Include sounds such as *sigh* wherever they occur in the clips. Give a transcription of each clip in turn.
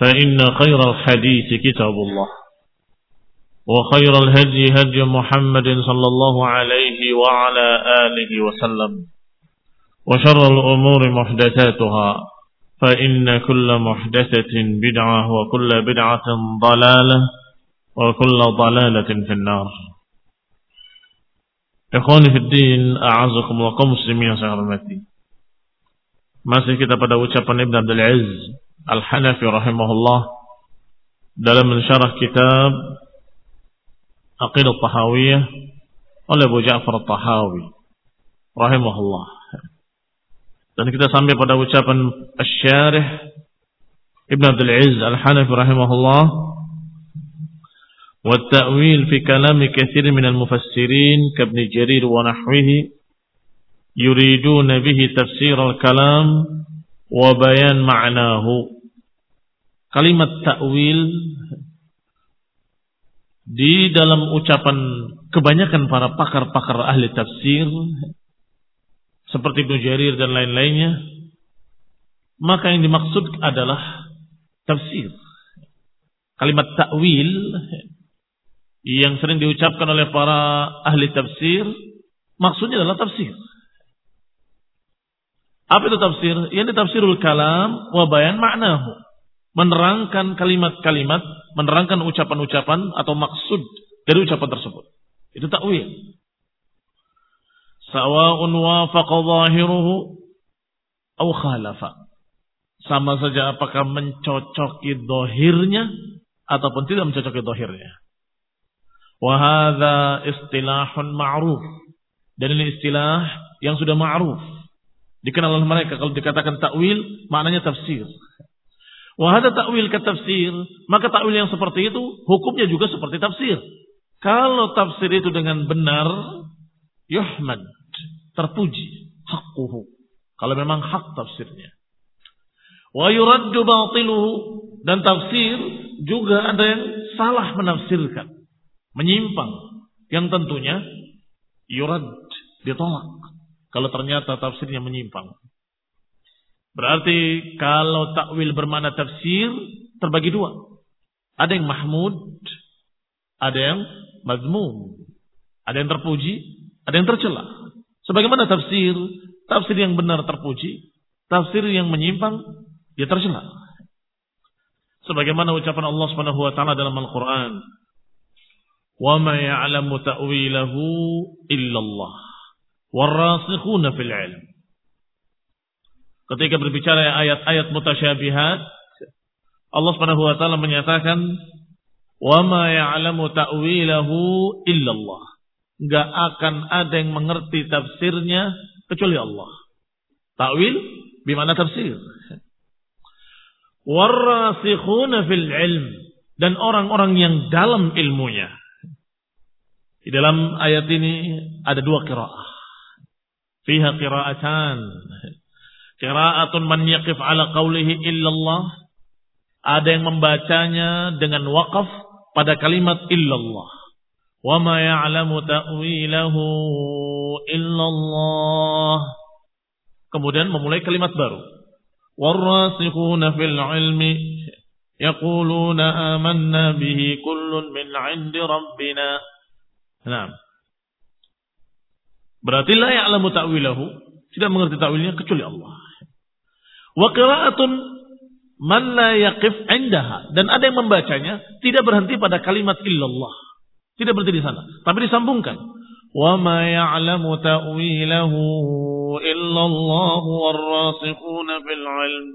فإن خير الحديث كتاب الله وخير الهدي هدي محمد صلى الله عليه وعلى آله وسلم وشر الأمور محدثاتها فإن كل محدثة بدعة وكل بدعة ضلالة وكل ضلالة في النار. إخواني في الدين أعزكم الله قوم مسلمين سهرمتي Masih kita pada ucapan Ibn Abdul Aziz. Al-Hanafi rahimahullah dalam mensyarah kitab Aqidah Tahawiyah oleh Abu Ja'far Tahawi rahimahullah. Dan kita sampai pada ucapan Asy-Syarih Ibn Abdul Aziz Al-Hanafi rahimahullah والتأويل في كلام كثير من المفسرين كابن جرير ونحوه يريدون تفسير الكلام Wabayan ma'nahu. Kalimat ta'wil di dalam ucapan kebanyakan para pakar-pakar ahli tafsir seperti Ibnu Jarir dan lain-lainnya maka yang dimaksud adalah tafsir. Kalimat ta'wil yang sering diucapkan oleh para ahli tafsir maksudnya adalah tafsir apa itu tafsir? Yang tafsirul kalam wa bayan maknahu menerangkan kalimat-kalimat, menerangkan ucapan-ucapan atau maksud dari ucapan tersebut. Itu takwil. Sawa'un wafaqa zahiruhu au khalafa. Sama saja apakah mencocoki dohirnya ataupun tidak mencocoki dohirnya. Wahada istilahun ma'ruf. Dan ini istilah yang sudah ma'ruf. Dikenal oleh mereka kalau dikatakan takwil maknanya tafsir. Wahada takwil ke tafsir, maka takwil yang seperti itu hukumnya juga seperti tafsir. Kalau tafsir itu dengan benar, yuhmad, terpuji, hakuhu. Kalau memang hak tafsirnya. Wa yuraddu batiluhu dan tafsir juga ada yang salah menafsirkan, menyimpang, yang tentunya yurad ditolak kalau ternyata tafsirnya menyimpang. Berarti kalau takwil bermakna tafsir terbagi dua. Ada yang mahmud, ada yang mazmum. Ada yang terpuji, ada yang tercela. Sebagaimana tafsir, tafsir yang benar terpuji, tafsir yang menyimpang dia tercela. Sebagaimana ucapan Allah Subhanahu wa taala dalam Al-Qur'an, "Wa ma ya'lamu ta'wilahu illallah, warasikhuna fil 'ilm." Ketika berbicara ayat-ayat mutasyabihat, Allah Subhanahu wa taala menyatakan, "Wa ma ya'lamu ta'wilahu illallah." Enggak akan ada yang mengerti tafsirnya kecuali Allah. Ta'wil bimana tafsir. Warasikhuna fil ilm dan orang-orang yang dalam ilmunya. Di dalam ayat ini ada dua qiraah. Fiha qiraatan. Qiraatun man yaqif ala qawlihi illallah. Ada yang membacanya dengan wakaf pada kalimat illallah. Wa ma ya'lamu ta'wilahu illallah. Kemudian memulai kalimat baru. Warrasikhuna fil ilmi yaquluna amanna bihi kullun min 'indi rabbina. Nah. Berarti la ya'lamu ta'wilahu, tidak mengerti ta'wilnya kecuali Allah. Wa qira'atun man la yaqif indaha dan ada yang membacanya tidak berhenti pada kalimat illallah. Tidak berhenti di sana, tapi disambungkan. Wa ma ya'lamu ta'wilahu illallah warrasikhuna fil ilm.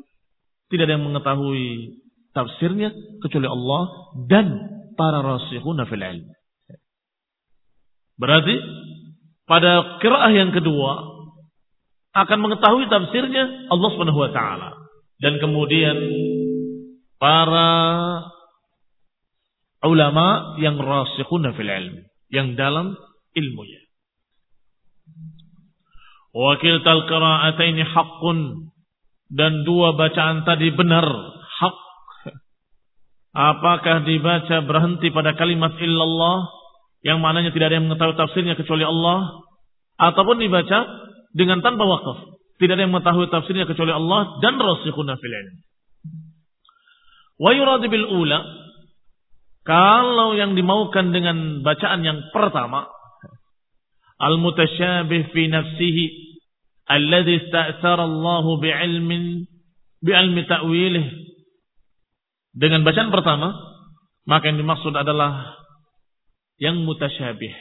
Tidak ada yang mengetahui tafsirnya kecuali Allah dan para rasikhuna fil ilm. Berarti pada kiraah yang kedua akan mengetahui tafsirnya Allah Subhanahu wa taala. Dan kemudian para ulama yang rasikhuna fil ilm, yang dalam ilmunya. Wa kiltal qira'ataini haqqun dan dua bacaan tadi benar, hak. Apakah dibaca berhenti pada kalimat illallah yang mananya tidak ada yang mengetahui tafsirnya kecuali Allah. Ataupun dibaca dengan tanpa wakaf. Tidak ada yang mengetahui tafsirnya kecuali Allah dan rasikhuna fil ilm wa yurad bil ula kalau yang dimaukan dengan bacaan yang pertama al mutasyabih fi nafsihi alladhi ista'sara Allah bi ilmin bi ilmi ta'wilih. Dengan bacaan pertama maka yang dimaksud adalah yang mutasyabih.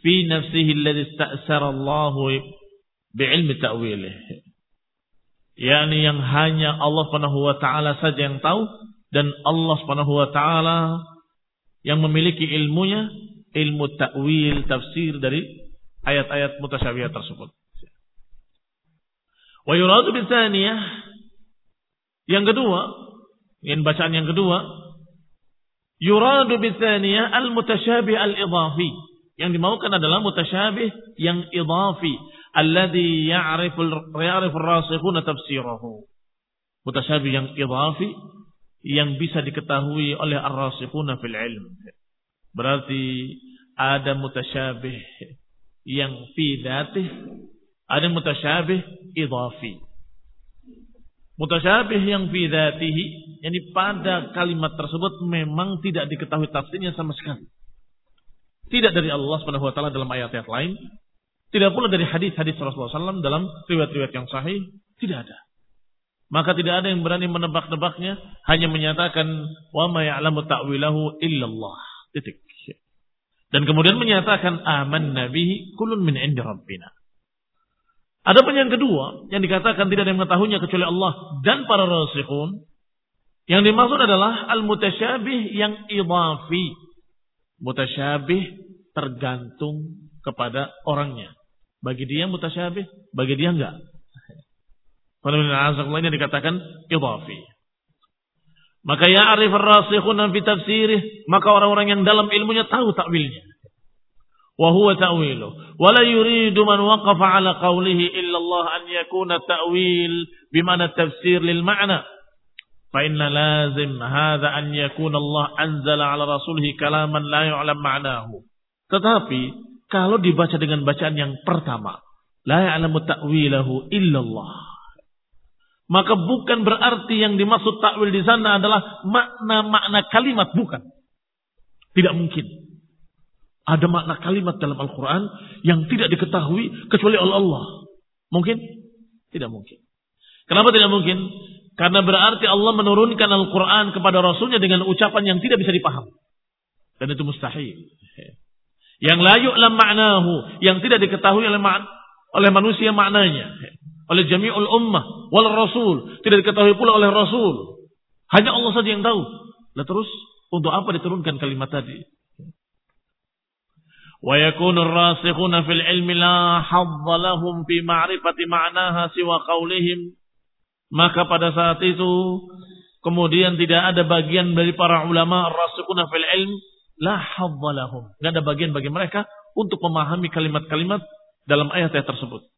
Fi nafsihi alladhi ista'sara Allah bi'ilmi ta'wilih. Yakni yang hanya Allah Subhanahu wa taala saja yang tahu dan Allah Subhanahu wa taala yang memiliki ilmunya ilmu ta'wil tafsir dari ayat-ayat mutasyabih tersebut. Wa yuradu bithaniyah yang kedua yang bacaan yang kedua Yuradu bithaniyah al-mutasyabih al-idhafi. Yang dimaukan adalah mutasyabih yang idhafi. Alladhi ya'rifu ya'rifu rasikhuna tafsirahu. Mutasyabih yang idhafi yang bisa diketahui oleh ar-rasikhuna fil ilm. Berarti ada mutasyabih yang fi dhatih, ada mutasyabih idhafi. Mutasyabih yang fi dhatihi, yani pada kalimat tersebut memang tidak diketahui tafsirnya sama sekali. Tidak dari Allah Subhanahu dalam ayat-ayat lain, tidak pula dari hadis-hadis Rasulullah SAW dalam riwayat-riwayat yang sahih, tidak ada. Maka tidak ada yang berani menebak-nebaknya, hanya menyatakan wa ma ya'lamu ta'wilahu illallah. Titik. Dan kemudian menyatakan aman nabihi kulun min indi rabbina. Ada pun yang kedua, yang dikatakan tidak ada yang mengetahuinya kecuali Allah dan para rasikhun. Yang dimaksud adalah al-mutasyabih yang idafi. Mutasyabih tergantung kepada orangnya. Bagi dia mutasyabih, bagi dia enggak. Pada ini dikatakan idafi. Maka ya arif rasikhun fi tafsirih, maka orang-orang yang dalam ilmunya tahu takwilnya wa huwa ta'wilu. Wa la yuridu man waqafa ala qawlihi illa Allah an yakuna ta'wil. Bimana tafsir lil ma'na? Fa inna lazim hadha an yakuna Allah anzala ala معناه. kalaman la yu'lam ma'nahu. Tetapi kalau dibaca dengan bacaan yang pertama la ya'lamu ta'wilahu illa Allah maka bukan berarti yang dimaksud takwil di sana adalah makna-makna kalimat bukan. Tidak mungkin ada makna kalimat dalam Al-Quran yang tidak diketahui kecuali oleh Allah. Mungkin? Tidak mungkin. Kenapa tidak mungkin? Karena berarti Allah menurunkan Al-Quran kepada Rasulnya dengan ucapan yang tidak bisa dipaham. Dan itu mustahil. Yang layuk lam maknahu. Yang tidak diketahui oleh, oleh manusia maknanya. Oleh jami'ul ummah. Wal rasul. Tidak diketahui pula oleh rasul. Hanya Allah saja yang tahu. Lalu terus untuk apa diturunkan kalimat tadi? Yakunu ar-rasikhuna fil ilmi la hadza lahum fi ma'rifati ma'naha siwa qaulihim. Maka pada saat itu kemudian tidak ada bagian dari para ulama ar-rasikhuna fil ilm la hadza lahum. Enggak ada bagian bagi mereka untuk memahami kalimat-kalimat dalam ayat-ayat tersebut.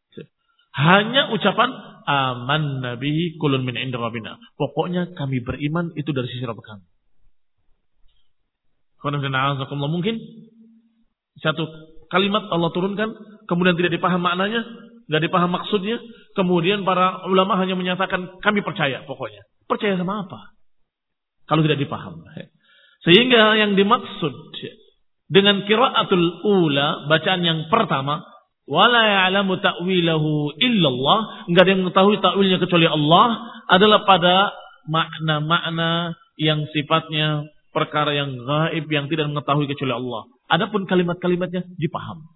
Hanya ucapan aman nabi kulun min inda rabbina. Pokoknya kami beriman itu dari sisi Rabb kami. Mungkin satu kalimat Allah turunkan, kemudian tidak dipaham maknanya, nggak dipaham maksudnya, kemudian para ulama hanya menyatakan kami percaya pokoknya. Percaya sama apa? Kalau tidak dipaham. Sehingga yang dimaksud dengan kiraatul ula, bacaan yang pertama, wala ya'lamu ta'wilahu illallah, enggak ada yang mengetahui takwilnya kecuali Allah, adalah pada makna-makna yang sifatnya perkara yang gaib yang tidak mengetahui kecuali Allah. Adapun kalimat-kalimatnya dipaham.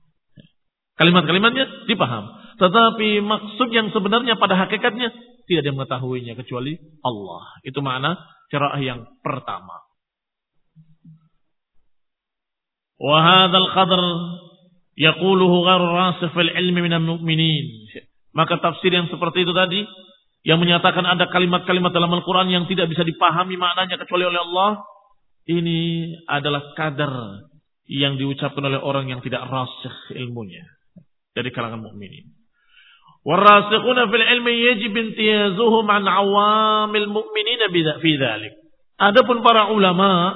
Kalimat-kalimatnya dipaham. Tetapi maksud yang sebenarnya pada hakikatnya tidak ada mengetahuinya kecuali Allah. Itu makna cerah yang pertama. Wahadal qadr fil ilmi minal mu'minin. Maka tafsir yang seperti itu tadi yang menyatakan ada kalimat-kalimat dalam Al-Quran yang tidak bisa dipahami maknanya kecuali oleh Allah ini adalah kadar yang diucapkan oleh orang yang tidak rasikh ilmunya dari kalangan mukminin. Warasikhuna fil ilmi yajib intiyazuhum an awamil mu'minina fi dzalik. Adapun para ulama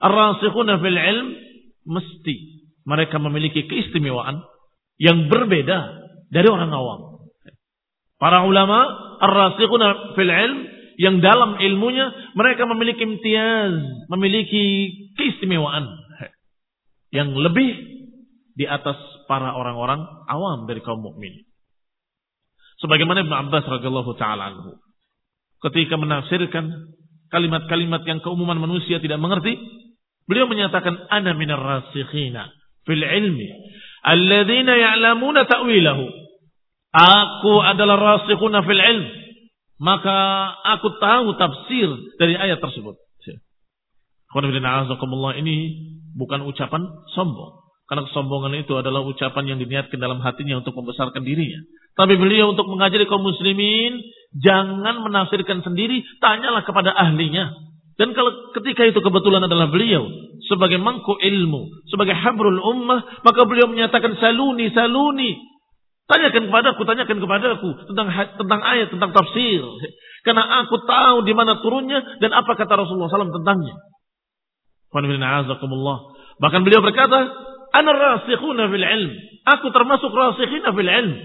ar-rasikhuna fil ilm mesti mereka memiliki keistimewaan yang berbeda dari orang awam. Para ulama ar-rasikhuna fil ilm yang dalam ilmunya mereka memiliki imtiaz, memiliki keistimewaan yang lebih di atas para orang-orang awam dari kaum mukmin. Sebagaimana Ibnu Abbas radhiyallahu taala ketika menafsirkan kalimat-kalimat yang keumuman manusia tidak mengerti, beliau menyatakan ana minar rasikhina fil ilmi alladzina ya'lamuna ta'wilahu. Aku adalah rasikhuna fil ilm maka aku tahu tafsir dari ayat tersebut. Ini bukan ucapan sombong. Karena kesombongan itu adalah ucapan yang diniatkan dalam hatinya untuk membesarkan dirinya. Tapi beliau untuk mengajari kaum muslimin, jangan menafsirkan sendiri, tanyalah kepada ahlinya. Dan kalau ketika itu kebetulan adalah beliau sebagai mangku ilmu, sebagai habrul ummah, maka beliau menyatakan saluni, saluni, Tanyakan kepadaku, tanyakan kepadaku tentang tentang ayat, tentang tafsir. Karena aku tahu di mana turunnya dan apa kata Rasulullah SAW tentangnya. Bahkan beliau berkata, Ana rasikhuna fil ilm. Aku termasuk rasikhina fil ilm.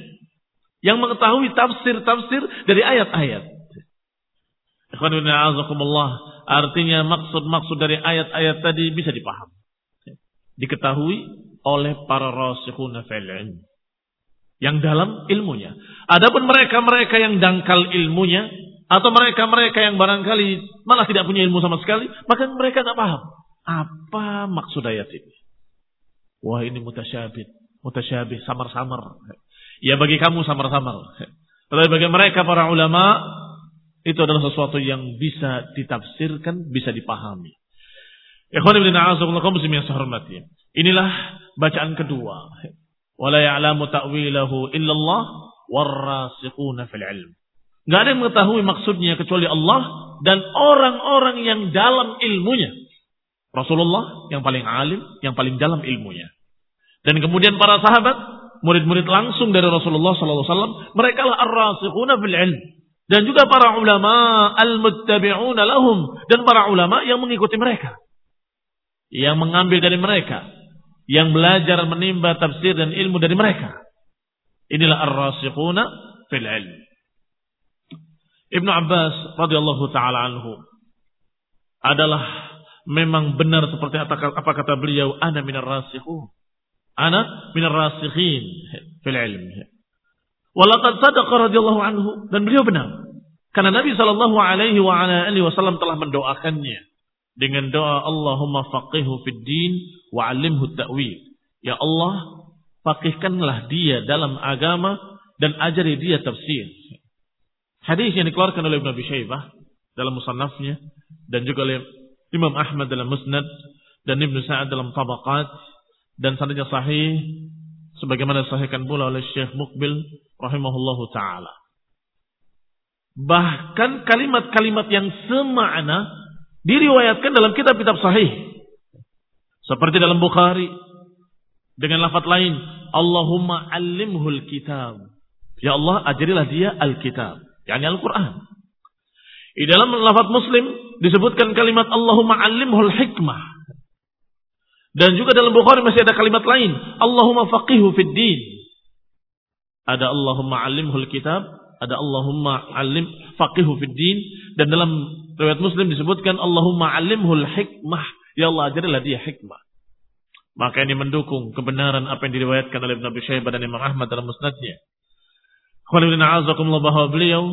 Yang mengetahui tafsir-tafsir dari ayat-ayat. Artinya maksud-maksud dari ayat-ayat tadi bisa dipaham. Diketahui oleh para rasikhuna fil ilm yang dalam ilmunya. Adapun mereka-mereka yang dangkal ilmunya atau mereka-mereka yang barangkali malah tidak punya ilmu sama sekali, maka mereka tidak paham apa maksud ayat ini. Wah ini mutasyabih, mutasyabih, samar-samar. Ya bagi kamu samar-samar. Tetapi bagi mereka para ulama itu adalah sesuatu yang bisa ditafsirkan, bisa dipahami. Inilah bacaan kedua wala ya'lamu ta'wilahu illallah warasikhuna fil ilm. Enggak ada yang mengetahui maksudnya kecuali Allah dan orang-orang yang dalam ilmunya. Rasulullah yang paling alim, yang paling dalam ilmunya. Dan kemudian para sahabat, murid-murid langsung dari Rasulullah SAW, mereka lah ar-rasikhuna fil ilm. Dan juga para ulama al-muttabi'una lahum. Dan para ulama yang mengikuti mereka. Yang mengambil dari mereka yang belajar menimba tafsir dan ilmu dari mereka. Inilah ar-rasikhuna fil ilm. Ibnu Abbas radhiyallahu taala anhu adalah memang benar seperti apa kata beliau ana minar rasikhun. Ana minar rasikhin fil ilm. Walaqad sadaqa radhiyallahu anhu dan beliau benar. Karena Nabi sallallahu alaihi wa ala alihi wasallam telah mendoakannya dengan doa Allahumma faqihu fid din wa alimhu ta'wil. Ya Allah, fakihkanlah dia dalam agama dan ajari dia tafsir. Hadis yang dikeluarkan oleh Ibn Abi Syaibah dalam musannafnya dan juga oleh Imam Ahmad dalam Musnad dan Ibn Sa'ad dalam Tabaqat dan sanadnya sahih sebagaimana disahihkan pula oleh Syekh Mukbil rahimahullahu taala. Bahkan kalimat-kalimat yang semakna diriwayatkan dalam kitab-kitab sahih. Seperti dalam Bukhari dengan lafaz lain, Allahumma alimhul kitab. Ya Allah, ajarilah dia Alkitab, yakni Al-Qur'an. Di dalam lafaz Muslim disebutkan kalimat Allahumma alimhul hikmah. Dan juga dalam Bukhari masih ada kalimat lain, Allahumma faqihu fid din. Ada Allahumma alimhul kitab, ada Allahumma alim faqihu fid din dan dalam riwayat Muslim disebutkan Allahumma alimhul hikmah. Ya Allah ajarilah dia hikmah. Maka ini mendukung kebenaran apa yang diriwayatkan oleh Nabi Syaibah dan Imam Ahmad dalam musnadnya. bahwa beliau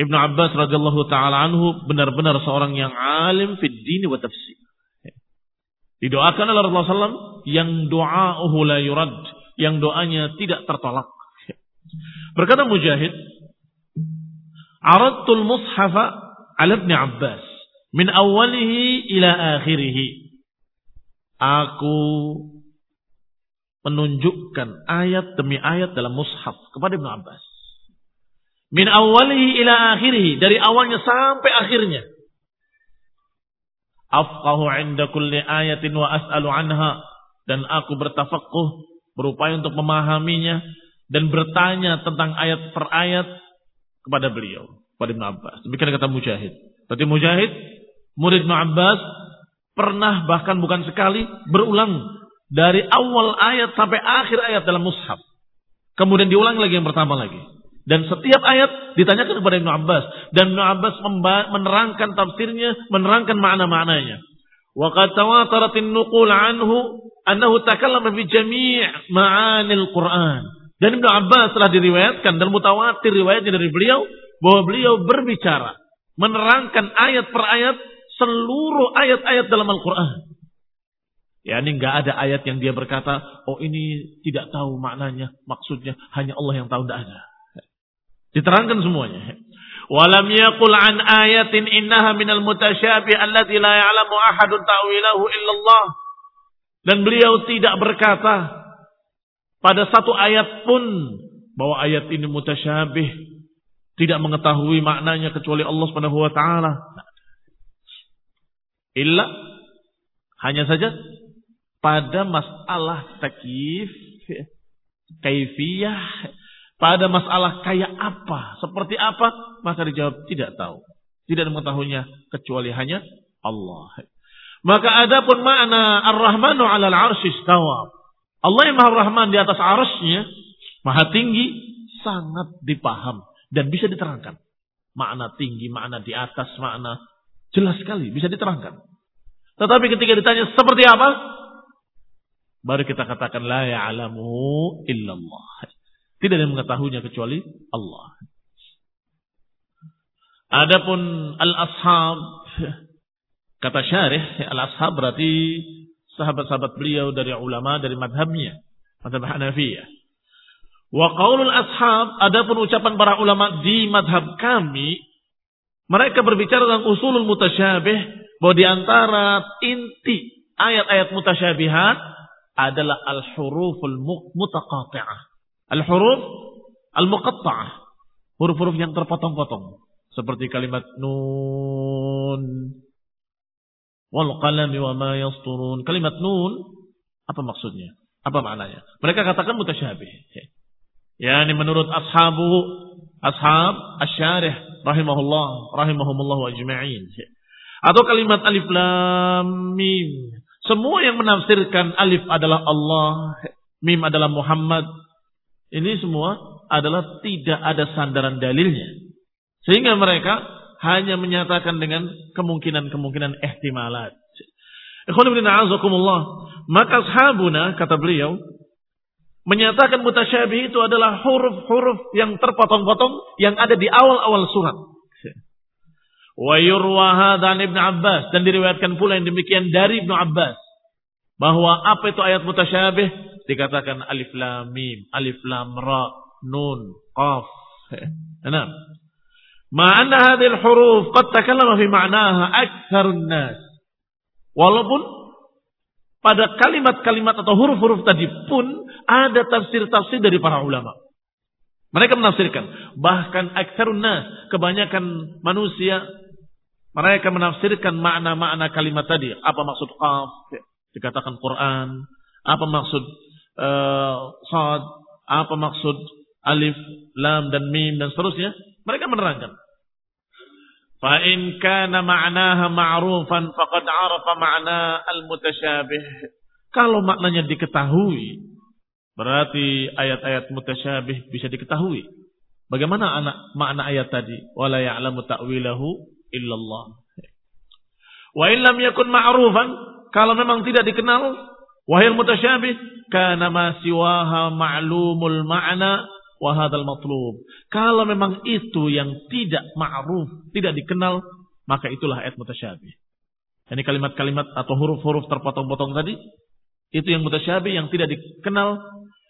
Ibnu Abbas radhiyallahu taala anhu benar-benar seorang yang alim fid dini wa tafsir. Didoakan oleh Rasulullah SAW yang doa'uhu la yurad, yang doanya tidak tertolak. Berkata Mujahid, Aradtul mushafa ala Ibn Abbas min awalihi ila akhirih. Aku menunjukkan ayat demi ayat dalam mushaf kepada Ibn Abbas. Min awalihi ila akhirih. Dari awalnya sampai akhirnya. Afqahu inda kulli ayatin wa as'alu anha. Dan aku bertafakuh. Berupaya untuk memahaminya. Dan bertanya tentang ayat per ayat. Kepada beliau. Kepada Ibn Abbas. Demikian kata Mujahid. Tadi Mujahid. Murid Ibn Abbas pernah bahkan bukan sekali berulang dari awal ayat sampai akhir ayat dalam mushaf. Kemudian diulang lagi yang pertama lagi. Dan setiap ayat ditanyakan kepada Ibnu Abbas dan Ibnu Abbas menerangkan tafsirnya, menerangkan makna-maknanya. Wa qad tawataratin nuqul anhu annahu takallama fi jami' ma'anil Qur'an. Dan Ibnu Abbas telah diriwayatkan dan mutawatir riwayatnya dari beliau bahwa beliau berbicara, menerangkan ayat per ayat seluruh ayat-ayat dalam Al-Quran. Ya ini nggak ada ayat yang dia berkata, oh ini tidak tahu maknanya, maksudnya hanya Allah yang tahu tidak ada. Diterangkan semuanya. Walam yaqul an ayatin innaha minal mutasyabih allati la ya'lamu ahadun ta'wilahu illallah. Dan beliau tidak berkata pada satu ayat pun bahwa ayat ini mutasyabih tidak mengetahui maknanya kecuali Allah Subhanahu wa taala. Illa hanya saja pada masalah takif, kaifiyah, pada masalah kayak apa, seperti apa, maka dijawab tidak tahu. Tidak mengetahuinya kecuali hanya Allah. Maka ada pun makna Ar-Rahmanu 'alal 'arsy istawa. Allah yang Maha Rahman di atas arasnya, Maha tinggi, sangat dipaham dan bisa diterangkan. Makna tinggi, makna di atas, makna Jelas sekali, bisa diterangkan. Tetapi ketika ditanya seperti apa? Baru kita katakan la ya'lamu illallah. Tidak ada yang mengetahuinya kecuali Allah. Adapun al-ashab kata syarih al-ashab berarti sahabat-sahabat beliau dari ulama dari madhabnya, madhab Hanafiyah. Wa qaulul ashab adapun ucapan para ulama di madhab kami mereka berbicara tentang usulul mutasyabih bahwa di antara inti ayat-ayat mutasyabihat adalah al-huruful mutaqati'ah. Al-huruf al-muqatta'ah. Huruf-huruf yang terpotong-potong. Seperti kalimat nun. Wal qalami wa ma yasturun. Kalimat nun, apa maksudnya? Apa maknanya? Mereka katakan mutasyabih. Ya, ini menurut ashabu, ashab, asyarih, rahimahullah rahimahumullah ajma'in. Atau kalimat alif lam mim. Semua yang menafsirkan alif adalah Allah, mim adalah Muhammad. Ini semua adalah tidak ada sandaran dalilnya. Sehingga mereka hanya menyatakan dengan kemungkinan-kemungkinan ihtimalat. Maka sahabuna kata beliau menyatakan mutasyabih itu adalah huruf-huruf yang terpotong-potong yang ada di awal-awal surat. Wa dan Abbas dan diriwayatkan pula yang demikian dari Ibn Abbas bahwa apa itu ayat mutasyabih dikatakan alif lam mim, alif lam ra, nun, qaf. *laughs* Enam. Ma'anna hadhil huruf qad takallama fi ma'naha aktsarun nas. Walaupun pada kalimat-kalimat atau huruf-huruf tadi pun ada tafsir-tafsir dari para ulama. Mereka menafsirkan. Bahkan aksarun nas, kebanyakan manusia, mereka menafsirkan makna-makna kalimat tadi. Apa maksud qaf? Dikatakan Quran. Apa maksud Eh, khad, apa maksud alif, lam dan mim dan seterusnya, mereka menerangkan. Fa in kana ma'naha ma'rufan faqad 'arafa ma'na al-mutasyabih. Kalau maknanya diketahui, berarti ayat-ayat mutasyabih bisa diketahui. Bagaimana anak makna ayat tadi? Wala ya'lamu ta'wilahu illallah. Wa in lam yakun ma'rufan, kalau memang tidak dikenal, wahil mutasyabih kana ma siwaha ma'lumul ma'na wahadal matlub. Kalau memang itu yang tidak ma'ruf, tidak dikenal, maka itulah ayat mutasyabih. Ini kalimat-kalimat atau huruf-huruf terpotong-potong tadi, itu yang mutasyabih yang tidak dikenal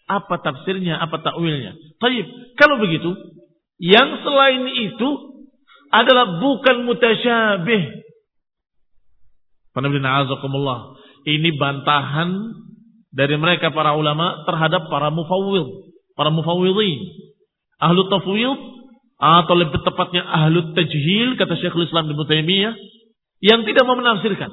apa tafsirnya, apa takwilnya. Taib, kalau begitu, yang selain itu adalah bukan mutasyabih. Ini bantahan dari mereka para ulama terhadap para mufawwid para mufawwidhin. Ahlu tafwid atau lebih tepatnya ahlu tajhil kata Syekhul Islam Ibnu Taimiyah yang tidak mau menafsirkan.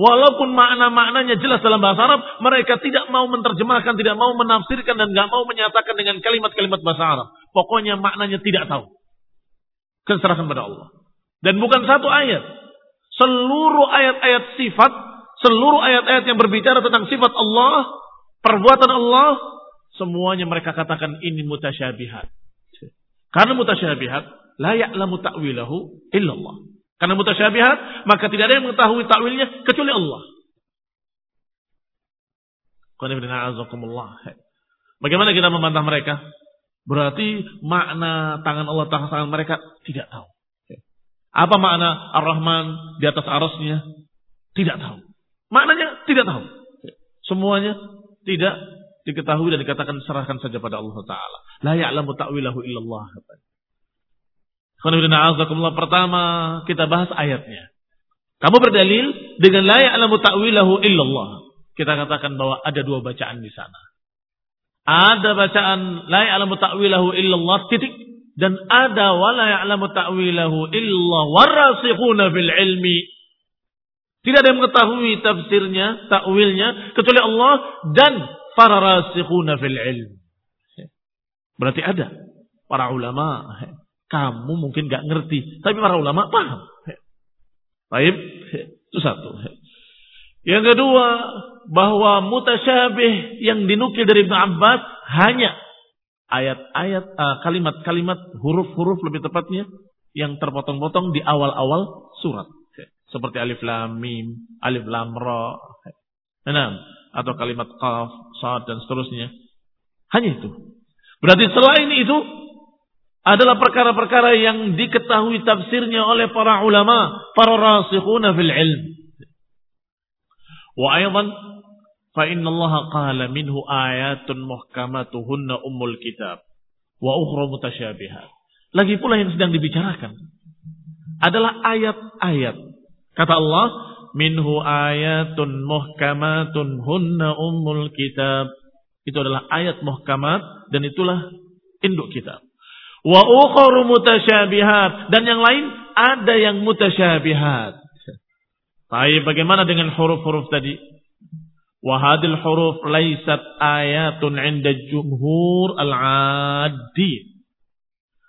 Walaupun makna-maknanya jelas dalam bahasa Arab, mereka tidak mau menerjemahkan, tidak mau menafsirkan dan nggak mau menyatakan dengan kalimat-kalimat bahasa Arab. Pokoknya maknanya tidak tahu. Keserahkan pada Allah. Dan bukan satu ayat. Seluruh ayat-ayat sifat, seluruh ayat-ayat yang berbicara tentang sifat Allah, perbuatan Allah, Semuanya mereka katakan ini mutasyabihat. Karena mutasyabihat, la ya'lamu ta'wilahu illallah. Karena mutasyabihat, maka tidak ada yang mengetahui takwilnya kecuali Allah. Bagaimana kita membantah mereka? Berarti makna tangan Allah tangan mereka tidak tahu. Apa makna Ar-Rahman di atas arasnya? Tidak tahu. Maknanya tidak tahu. Semuanya tidak diketahui dan dikatakan serahkan saja pada Allah Taala. La ya'lamu ta'wilahu illallah. Pertama kita bahas ayatnya. Kamu berdalil dengan la ya'lamu ta'wilahu illallah. Kita katakan bahwa ada dua bacaan di sana. Ada bacaan la ya'lamu ta'wilahu illallah titik dan ada wa la ya'lamu ta'wilahu illallah warasikhuna fil ilmi. Tidak ada yang mengetahui tafsirnya, takwilnya kecuali Allah dan para rasikhuna fil ilm. Berarti ada para ulama. Kamu mungkin gak ngerti, tapi para ulama paham. Baik, itu satu. Yang kedua, bahwa mutasyabih yang dinukil dari Ibn Abbas hanya ayat-ayat, uh, kalimat-kalimat, huruf-huruf lebih tepatnya yang terpotong-potong di awal-awal surat. Seperti alif lam mim, alif lam ra. Enam atau kalimat qaf, sad dan seterusnya. Hanya itu. Berarti selain itu adalah perkara-perkara yang diketahui tafsirnya oleh para ulama, para rasikhuna fil ilm. Wa aydan fa inna Allah qala minhu ayatun muhkamatuhunna ummul kitab wa ukhra mutasyabihat. Lagi pula yang sedang dibicarakan adalah ayat-ayat. Kata Allah, minhu ayatun muhkamatun hunna ummul kitab. Itu adalah ayat muhkamat dan itulah induk kitab. Wa ukharu mutasyabihat dan yang lain ada yang mutasyabihat. Tapi bagaimana dengan huruf-huruf tadi? Wa hadil huruf laisat ayatun 'inda jumhur al-'addi.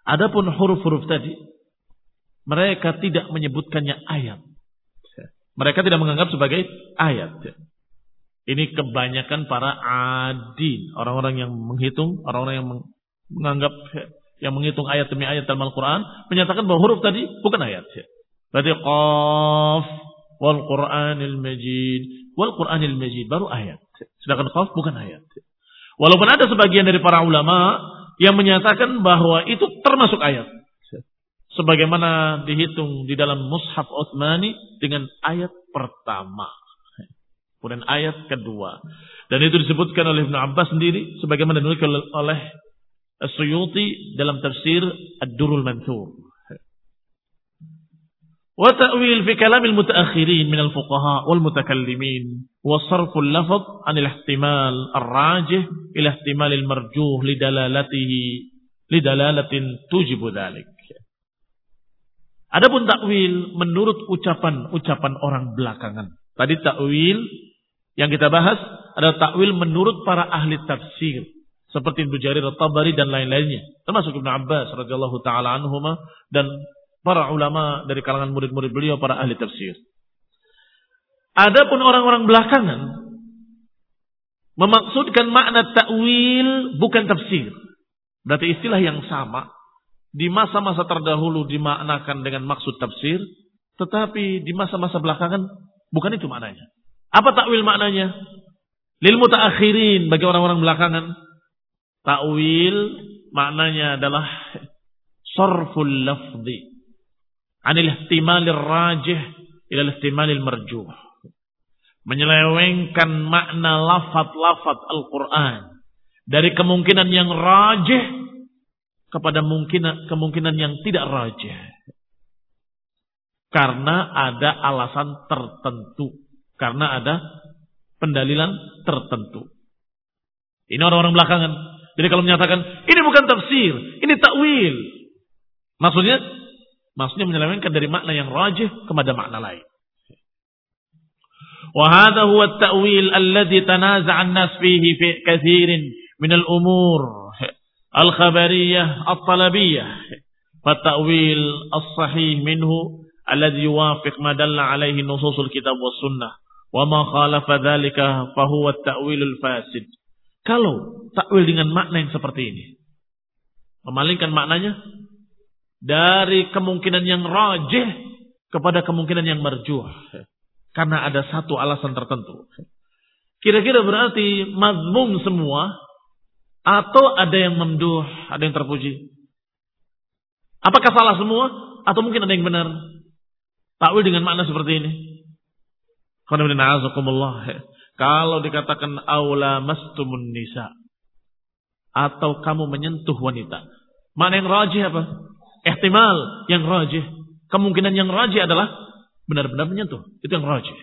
Adapun huruf-huruf tadi mereka tidak menyebutkannya ayat. Mereka tidak menganggap sebagai ayat. Ini kebanyakan para adin, orang-orang yang menghitung, orang-orang yang menganggap yang menghitung ayat demi ayat dalam Al-Quran, menyatakan bahwa huruf tadi bukan ayat. Berarti qaf wal Qur'anil Majid, wal Qur'anil Majid baru ayat. Sedangkan qaf bukan ayat. Walaupun ada sebagian dari para ulama yang menyatakan bahwa itu termasuk ayat sebagaimana dihitung di dalam mushaf Utsmani dengan ayat pertama. Kemudian ayat kedua. Dan itu disebutkan oleh Ibnu Abbas sendiri sebagaimana dinukil oleh Suyuti dalam tafsir Ad-Durul Mansur wa ta'wil fi kalamil mutaakhirin min al-fuqaha wal mutakallimin wa sarf al-lafz an al-ihtimal ar-rajih ila ihtimal al-marjuh li dalalatihi li dalalatin tujibu dhalik. Adapun takwil menurut ucapan-ucapan orang belakangan. Tadi takwil yang kita bahas adalah takwil menurut para ahli tafsir seperti Ibnu Jarir At-Tabari dan lain-lainnya, termasuk Ibnu Abbas radhiyallahu taala anhuma dan para ulama dari kalangan murid-murid beliau para ahli tafsir. Adapun orang-orang belakangan memaksudkan makna takwil bukan tafsir. Berarti istilah yang sama di masa-masa terdahulu dimaknakan dengan maksud tafsir, tetapi di masa-masa belakangan bukan itu maknanya. Apa takwil maknanya? Lil mutaakhirin bagi orang-orang belakangan Ta'wil maknanya adalah sarful lafzi anil ihtimalir rajih ila ihtimalil marjuh. Menyelewengkan makna lafat-lafat Al-Quran dari kemungkinan yang rajih kepada kemungkinan, kemungkinan yang tidak rajih. Karena ada alasan tertentu. Karena ada pendalilan tertentu. Ini orang-orang belakangan. Jadi kalau menyatakan ini bukan tafsir, ini takwil. Maksudnya maksudnya menyelewengkan dari makna yang rajih kepada makna lain. وهذا هو التأويل الذي تنازع الناس فيه في كثير من الأمور al-khabariyah al-talabiyah, fatawil as-sahih minhu alladhi yuwafiq ma dalla alaihi nususul kitab was sunnah. Wa ma khalafa dhalika fa huwa at-ta'wilul fasid. Kalau takwil dengan makna yang seperti ini memalingkan maknanya dari kemungkinan yang rajih kepada kemungkinan yang marjuh. Karena ada satu alasan tertentu. Kira-kira berarti mazmum semua atau ada yang memduh, ada yang terpuji. Apakah salah semua atau mungkin ada yang benar? Takwil dengan makna seperti ini. Kalau dikatakan aula mastumun nisa atau kamu menyentuh wanita. Mana yang rajih apa? Ihtimal yang rajih. Kemungkinan yang rajih adalah benar-benar menyentuh. Itu yang rajih.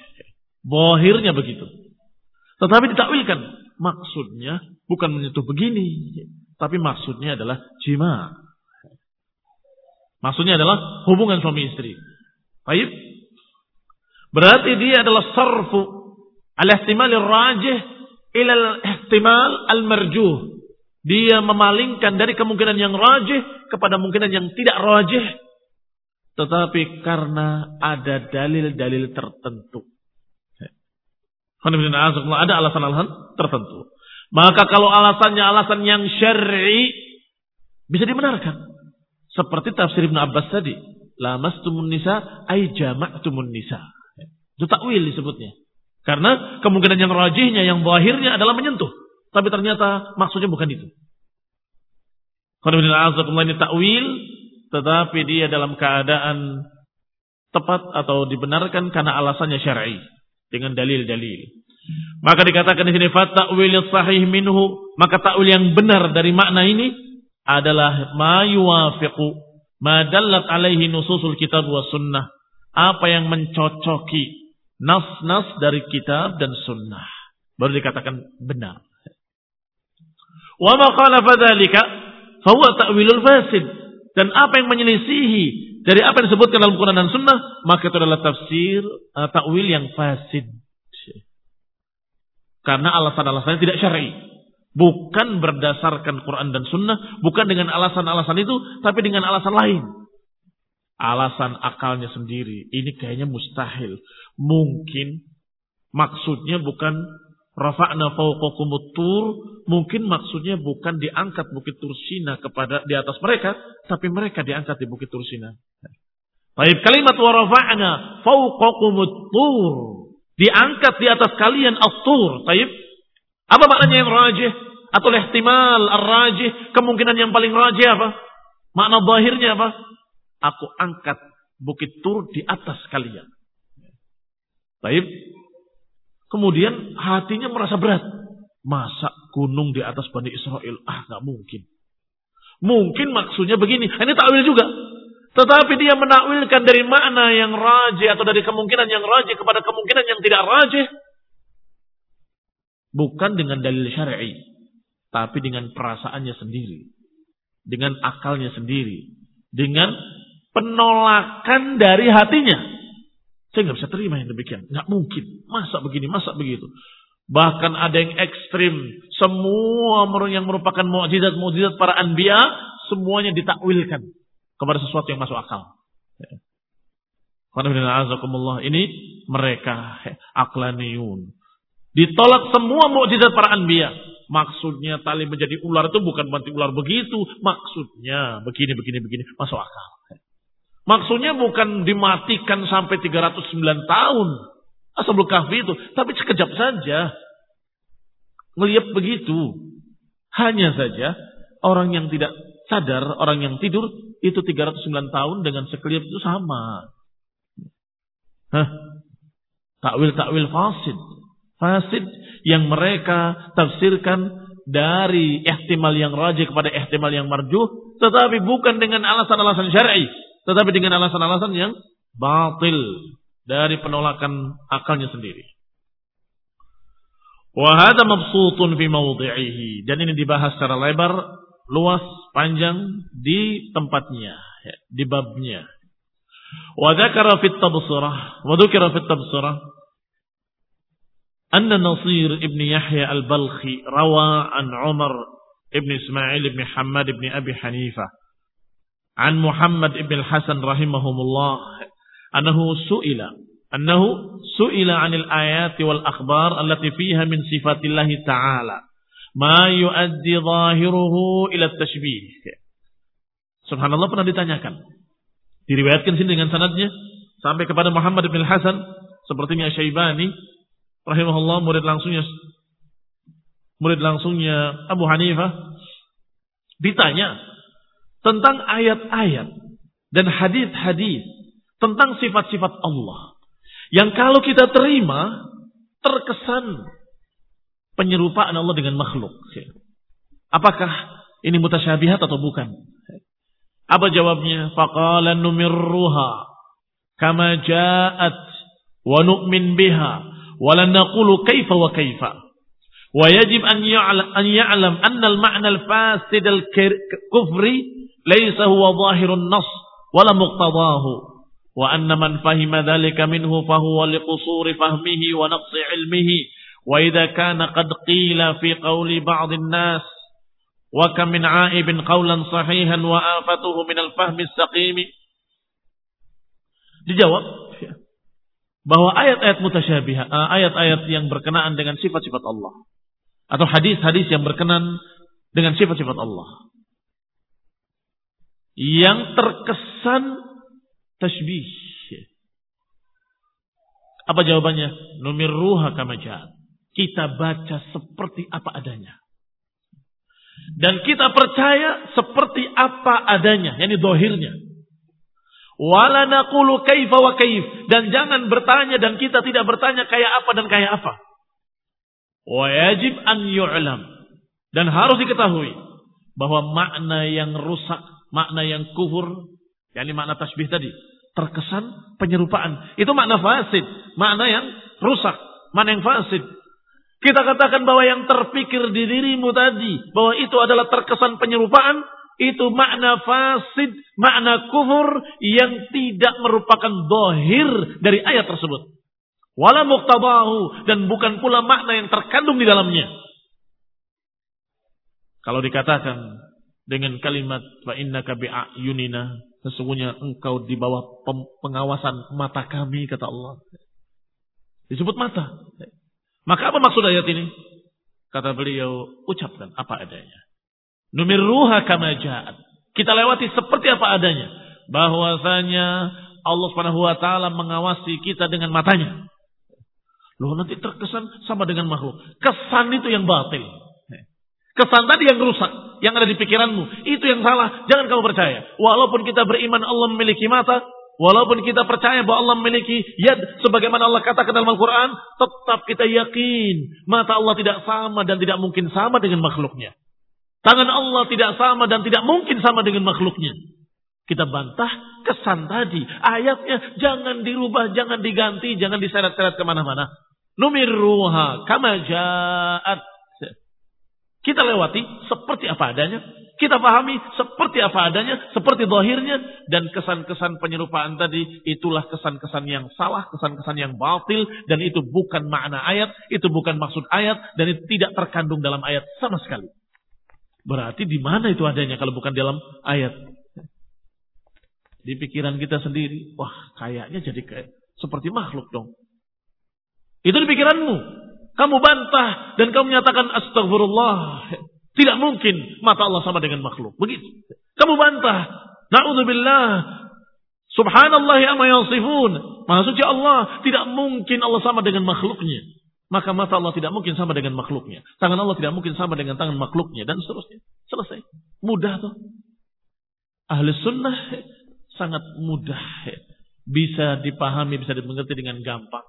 Bohirnya begitu. Tetapi ditakwilkan. Maksudnya bukan menyentuh begini. Tapi maksudnya adalah jima. Maksudnya adalah hubungan suami istri. Baik. Berarti dia adalah sarfu Al-ihtimal rajih ila al-ihtimal al-marjuh. Dia memalingkan dari kemungkinan yang rajih kepada kemungkinan yang tidak rajih. Tetapi karena ada dalil-dalil tertentu. Ada alasan-alasan tertentu. Maka kalau alasannya alasan yang syar'i bisa dibenarkan. Seperti tafsir Ibn Abbas tadi. Lamastumun nisa ay jama'tumun nisa. Itu takwil disebutnya. Karena kemungkinan yang rajihnya, yang bahirnya adalah menyentuh. Tapi ternyata maksudnya bukan itu. Ini takwil, tetapi dia dalam keadaan tepat atau dibenarkan karena alasannya syar'i dengan dalil-dalil. Maka dikatakan di sini fatakwil sahih minhu, maka takwil yang benar dari makna ini adalah ma yuwafiqu ma dallat alaihi nususul kitab wa sunnah. Apa yang mencocoki nas-nas dari kitab dan sunnah. Baru dikatakan benar. Wa ma khalafa dzalika huwa ta'wilul fasid. Dan apa yang menyelisihi dari apa yang disebutkan dalam Quran dan Sunnah, maka itu adalah tafsir uh, takwil yang fasid. Karena alasan-alasannya tidak syar'i. Bukan berdasarkan Quran dan Sunnah, bukan dengan alasan-alasan itu, tapi dengan alasan lain alasan akalnya sendiri. Ini kayaknya mustahil. Mungkin maksudnya bukan rafa'na fawqakumut tur, mungkin maksudnya bukan diangkat Bukit Tursina kepada di atas mereka, tapi mereka diangkat di Bukit Tursina. Baik kalimat wa rafa'na fawqakumut diangkat di atas kalian as-tur. Baik. Apa maknanya yang rajih atau ihtimal ar-rajih, kemungkinan yang paling rajih apa? Makna zahirnya apa? aku angkat bukit Tur di atas kalian. Baik. Kemudian hatinya merasa berat. Masa gunung di atas Bani Israel? Ah, nggak mungkin. Mungkin maksudnya begini. Ini takwil juga. Tetapi dia menakwilkan dari makna yang rajih atau dari kemungkinan yang rajih kepada kemungkinan yang tidak rajih. Bukan dengan dalil syar'i, tapi dengan perasaannya sendiri, dengan akalnya sendiri, dengan penolakan dari hatinya. Saya nggak bisa terima yang demikian. Nggak mungkin. Masa begini, masa begitu. Bahkan ada yang ekstrim. Semua yang merupakan mukjizat-mukjizat para anbiya semuanya ditakwilkan kepada sesuatu yang masuk akal. Ini mereka aklaniyun. Ditolak semua mukjizat para anbiya. Maksudnya tali menjadi ular itu bukan berarti ular begitu. Maksudnya begini, begini, begini. Masuk akal. Maksudnya bukan dimatikan sampai 309 tahun. Ashabul kahfi itu. Tapi sekejap saja. Melihat begitu. Hanya saja orang yang tidak sadar, orang yang tidur itu 309 tahun dengan sekeliap itu sama. Hah? Takwil-takwil fasid. Fasid yang mereka tafsirkan dari ihtimal yang rajih kepada ihtimal yang marjuh. Tetapi bukan dengan alasan-alasan syar'i. Tetapi dengan alasan-alasan yang batil. Dari penolakan akalnya sendiri. Wahada mabsutun fi mawdi'ihi. Dan ini dibahas secara lebar, luas panjang di tempatnya, ya, di babnya. Wa dzakara fit tabsirah, wa dzukira fit tabsirah anna Nasir ibn Yahya al-Balkhi rawa an Umar ibn Ismail ibn Hamad ibn Abi Hanifah an Muhammad ibn Hasan rahimahumullah annahu su'ila annahu su'ila 'anil ayati wal akhbar allati fiha min sifatillahi ta'ala ma yuaddi zahiruhu tashbih. Subhanallah pernah ditanyakan. Diriwayatkan sini dengan sanadnya sampai kepada Muhammad bin Hasan sepertinya Syaibani rahimahullah murid langsungnya murid langsungnya Abu Hanifah ditanya tentang ayat-ayat dan hadis-hadis tentang sifat-sifat Allah yang kalau kita terima terkesan penyerupaan Allah dengan makhluk. Apakah ini mutasyabihat atau bukan? Apa jawabnya? Faqala numirruha kama ja'at wa nu'min biha wa lan naqulu kaifa wa kaifa. Wa yajib an ya'lam an ya'lam anna al-ma'na al-fasid al-kufri laysa huwa zahirun nas wala muqtadahu wa anna man fahima dhalika minhu fahuwa liqusuri fahmihi wa naqsi ilmihi وإذا كان قد قيل في قول بعض الناس وكم من عائب قولا صحيحا وآفته من الفهم السقيم dijawab bahwa ayat-ayat mutasyabih, ayat-ayat yang berkenaan dengan sifat-sifat Allah atau hadis-hadis yang berkenan dengan sifat-sifat Allah yang terkesan tasbih. Apa jawabannya? Numir ruha kama kita baca seperti apa adanya. Dan kita percaya seperti apa adanya, yakni dohirnya. Wala naqulu kaifa. Dan jangan bertanya dan kita tidak bertanya kayak apa dan kayak apa. Wa yajib an yu'lam. Dan harus diketahui bahwa makna yang rusak, makna yang kufur, yakni makna tasbih tadi, terkesan penyerupaan. Itu makna fasid, makna yang rusak, makna yang fasid. Kita katakan bahwa yang terpikir di dirimu tadi, bahwa itu adalah terkesan penyerupaan, itu makna fasid, makna kufur yang tidak merupakan dohir dari ayat tersebut. Wala muktabahu dan bukan pula makna yang terkandung di dalamnya. Kalau dikatakan dengan kalimat fa innaka bi'ayunina, sesungguhnya engkau di bawah pengawasan mata kami kata Allah. Disebut mata. Maka apa maksud ayat ini? Kata beliau, ucapkan apa adanya. Numirruha kama ja'at. Kita lewati seperti apa adanya. Bahwasanya Allah Subhanahu wa taala mengawasi kita dengan matanya. Loh nanti terkesan sama dengan makhluk. Kesan itu yang batil. Kesan tadi yang rusak, yang ada di pikiranmu, itu yang salah. Jangan kamu percaya. Walaupun kita beriman Allah memiliki mata, Walaupun kita percaya bahwa Allah memiliki yad sebagaimana Allah katakan dalam Al-Quran, tetap kita yakin mata Allah tidak sama dan tidak mungkin sama dengan makhluknya. Tangan Allah tidak sama dan tidak mungkin sama dengan makhluknya. Kita bantah kesan tadi. Ayatnya jangan dirubah, jangan diganti, jangan diseret-seret ke mana-mana. Numirruha kama ja'at. Kita lewati seperti apa adanya. Kita pahami seperti apa adanya, seperti zahirnya. Dan kesan-kesan penyerupaan tadi, itulah kesan-kesan yang salah, kesan-kesan yang batil. Dan itu bukan makna ayat, itu bukan maksud ayat. Dan itu tidak terkandung dalam ayat sama sekali. Berarti di mana itu adanya kalau bukan dalam ayat? Di pikiran kita sendiri, wah kayaknya jadi kayak seperti makhluk dong. Itu di pikiranmu. Kamu bantah dan kamu menyatakan astagfirullah. Tidak mungkin mata Allah sama dengan makhluk. Begitu. Kamu bantah. Na'udzubillah. Subhanallah amma yasifun. Maha suci Allah. Tidak mungkin Allah sama dengan makhluknya. Maka mata Allah tidak mungkin sama dengan makhluknya. Tangan Allah tidak mungkin sama dengan tangan makhluknya. Dan seterusnya. Selesai. Mudah tuh. Ahli sunnah sangat mudah bisa dipahami, bisa dimengerti dengan gampang.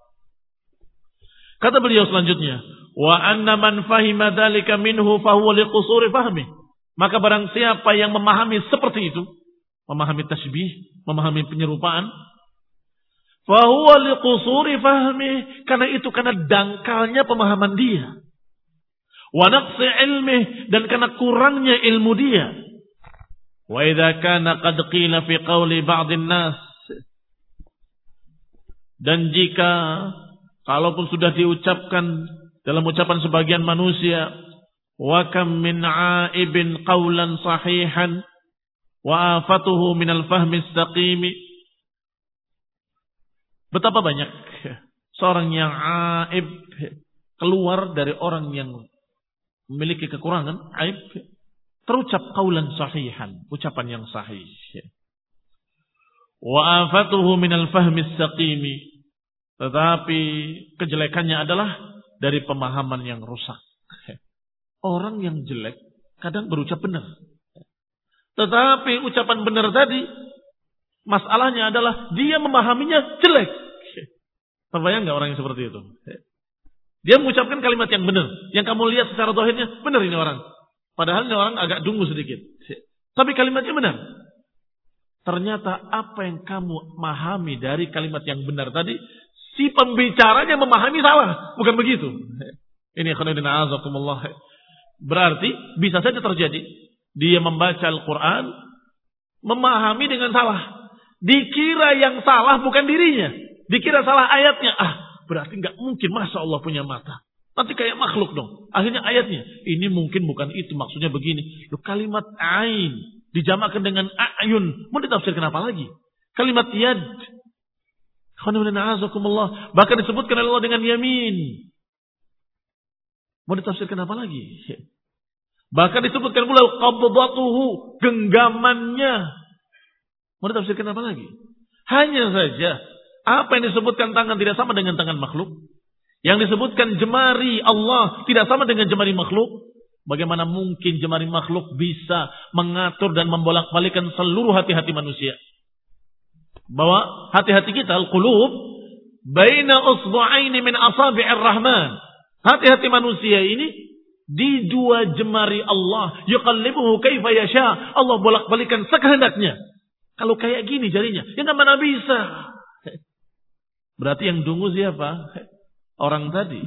Kata beliau selanjutnya, wa anna man fahima dzalika minhu fahuwa liqusuri fahmi. Maka barang siapa yang memahami seperti itu, memahami tasbih, memahami penyerupaan, fahuwa liqusuri fahmi, karena itu karena dangkalnya pemahaman dia. Wa naqsi ilmi dan karena kurangnya ilmu dia. Wa idza kana qad qila fi qawli ba'dhin nas dan jika kalaupun sudah diucapkan dalam ucapan sebagian manusia wa kam min aibin qawlan sahihan wa afatuhu min al-fahmi istaqimi betapa banyak seorang yang aib keluar dari orang yang memiliki kekurangan aib terucap kaulan sahihan, ucapan yang sahih. Wa afatuhu minal fahmi saqimi. Tetapi kejelekannya adalah dari pemahaman yang rusak. Orang yang jelek kadang berucap benar. Tetapi ucapan benar tadi, masalahnya adalah dia memahaminya jelek. Terbayang nggak orang yang seperti itu? Dia mengucapkan kalimat yang benar. Yang kamu lihat secara dohirnya, benar ini orang. Padahal ini orang agak dungu sedikit. Tapi kalimatnya benar. Ternyata apa yang kamu memahami dari kalimat yang benar tadi, si pembicaranya memahami salah. Bukan begitu. Ini khonidina azakumullah. Berarti bisa saja terjadi. Dia membaca Al-Quran, memahami dengan salah. Dikira yang salah bukan dirinya. Dikira salah ayatnya. Ah, berarti nggak mungkin masa Allah punya mata. Nanti kayak makhluk dong. Akhirnya ayatnya. Ini mungkin bukan itu. Maksudnya begini. Lu kalimat ain. Dijamakan dengan ayun. Mau ditafsirkan apa lagi? Kalimat yad. Bahkan disebutkan oleh Allah dengan yamin. Mau ditafsirkan apa lagi? Bahkan disebutkan pula qabdatuhu, genggamannya. Mau ditafsirkan apa lagi? Hanya saja apa yang disebutkan tangan tidak sama dengan tangan makhluk. Yang disebutkan jemari Allah tidak sama dengan jemari makhluk. Bagaimana mungkin jemari makhluk bisa mengatur dan membolak-balikan seluruh hati-hati manusia? Bahwa hati-hati kita, al-qulub, baina usbu'aini min asabi'ir rahman. Hati-hati manusia ini di dua jemari Allah. Yuqallibuhu kaifa yasha. Allah bolak-balikan sekehendaknya. Kalau kayak gini jarinya, ya nggak mana bisa. Berarti yang dungu siapa? orang tadi,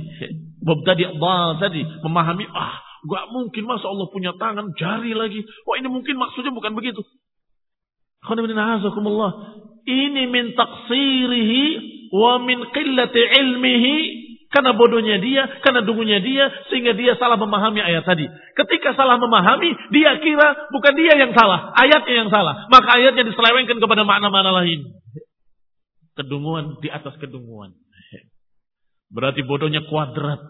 mubtadi dal tadi memahami ah gak mungkin masa Allah punya tangan jari lagi. Wah ini mungkin maksudnya bukan begitu. Ini min taksirihi wa min qillati ilmihi karena bodohnya dia, karena dungunya dia, sehingga dia salah memahami ayat tadi. Ketika salah memahami, dia kira bukan dia yang salah, ayatnya yang salah. Maka ayatnya diselewengkan kepada makna-makna lain. Kedunguan di atas kedunguan. Berarti bodohnya kuadrat.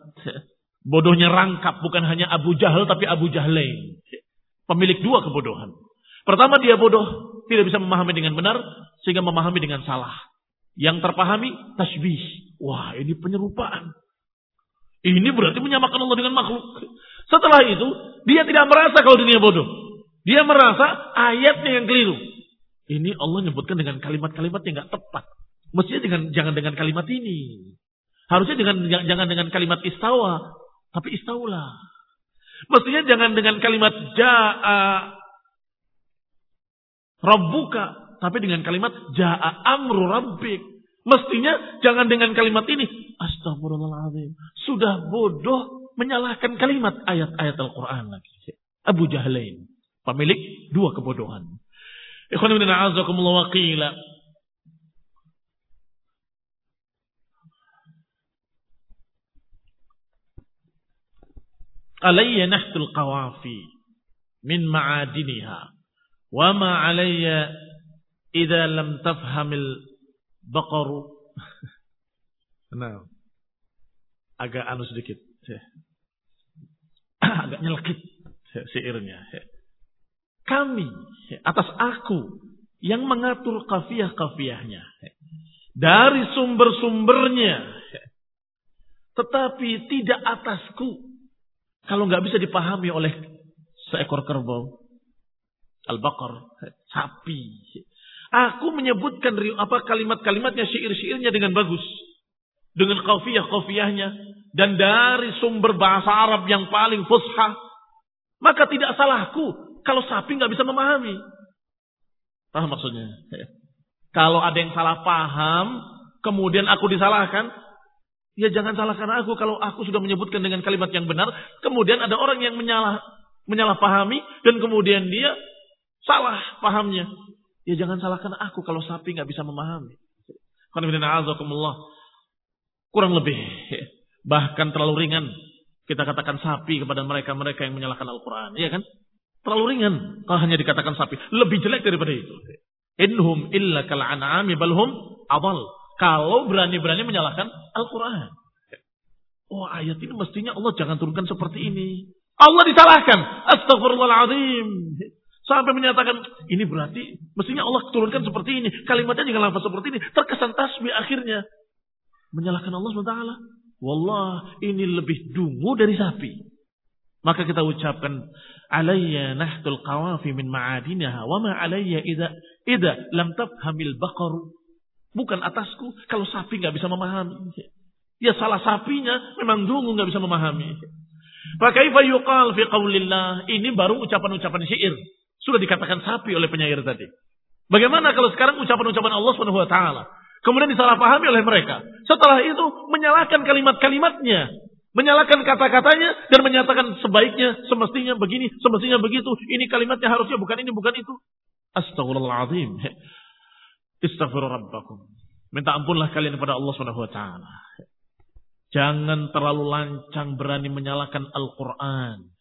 Bodohnya rangkap. Bukan hanya Abu Jahal tapi Abu Jahlain. Pemilik dua kebodohan. Pertama dia bodoh. Tidak bisa memahami dengan benar. Sehingga memahami dengan salah. Yang terpahami tasbih. Wah ini penyerupaan. Ini berarti menyamakan Allah dengan makhluk. Setelah itu dia tidak merasa kalau dunia bodoh. Dia merasa ayatnya yang keliru. Ini Allah nyebutkan dengan kalimat-kalimat yang gak tepat. Mestinya dengan, jangan dengan kalimat ini. Harusnya dengan jangan dengan kalimat istawa, tapi istaulah. Mestinya jangan dengan kalimat jaa Rabbuka. Tapi dengan kalimat ja'a amru rabbik. Mestinya jangan dengan kalimat ini. Astagfirullahaladzim. Sudah bodoh menyalahkan kalimat ayat-ayat Al-Quran lagi. Abu Jahalain. Pemilik dua kebodohan. Ikhwan ibn a'azakumullah wa. Alayya nahtul qawafi min ma'adiniha. Wa ma alayya idha lam tafhamil baqaru. *laughs* Nah, agak anu sedikit. *clears throat* Agak nyelkit syairnya. Kami atas aku yang mengatur kafiah-kafiahnya. Dari sumber-sumbernya. Tetapi tidak atasku. Kalau nggak bisa dipahami oleh seekor kerbau. Al-Baqar. Sapi. Aku menyebutkan apa kalimat-kalimatnya, syair-syairnya dengan bagus. Dengan kafiyah-kafiyahnya. Dan dari sumber bahasa Arab yang paling fusha. Maka tidak salahku kalau sapi nggak bisa memahami. Paham maksudnya? *laughs* Kalau ada yang salah paham, kemudian aku disalahkan, ya jangan salahkan aku kalau aku sudah menyebutkan dengan kalimat yang benar, kemudian ada orang yang menyalah menyalahpahami dan kemudian dia salah pahamnya. Ya jangan salahkan aku kalau sapi nggak bisa memahami. Kurang lebih. Bahkan terlalu ringan. Kita katakan sapi kepada mereka-mereka yang menyalahkan Al-Quran. Iya kan? Terlalu ringan. Kalau hanya dikatakan sapi. Lebih jelek daripada itu. Inhum illa kal'an'ami balhum awal. Kalau berani-berani menyalahkan Al-Quran. Oh ayat ini mestinya Allah jangan turunkan seperti ini. Allah disalahkan. Astagfirullahaladzim. Sampai menyatakan, ini berarti mestinya Allah turunkan seperti ini. Kalimatnya jangan lafaz seperti ini. Terkesan tasbih akhirnya. Menyalahkan Allah SWT. Wallah, ini lebih dungu dari sapi. Maka kita ucapkan, alayya nahtul qawafi min ma'adinaha. Wa ma alayya idha, idha lam tabhamil baqaru. Bukan atasku kalau sapi nggak bisa memahami. Ya salah sapinya memang dungu nggak bisa memahami. Fakaifa yuqal fi qaulillah. Ini baru ucapan-ucapan syair. Sudah dikatakan sapi oleh penyair tadi. Bagaimana kalau sekarang ucapan-ucapan Allah Subhanahu wa taala kemudian disalahpahami oleh mereka. Setelah itu menyalahkan kalimat-kalimatnya, menyalahkan kata-katanya dan menyatakan sebaiknya, semestinya begini, semestinya begitu. Ini kalimatnya harusnya bukan ini, bukan itu. Astagfirullahaladzim. Istaghfiru rabbakum. Minta ampunlah kalian kepada Allah Subhanahu wa taala. Jangan terlalu lancang berani menyalahkan Al-Quran.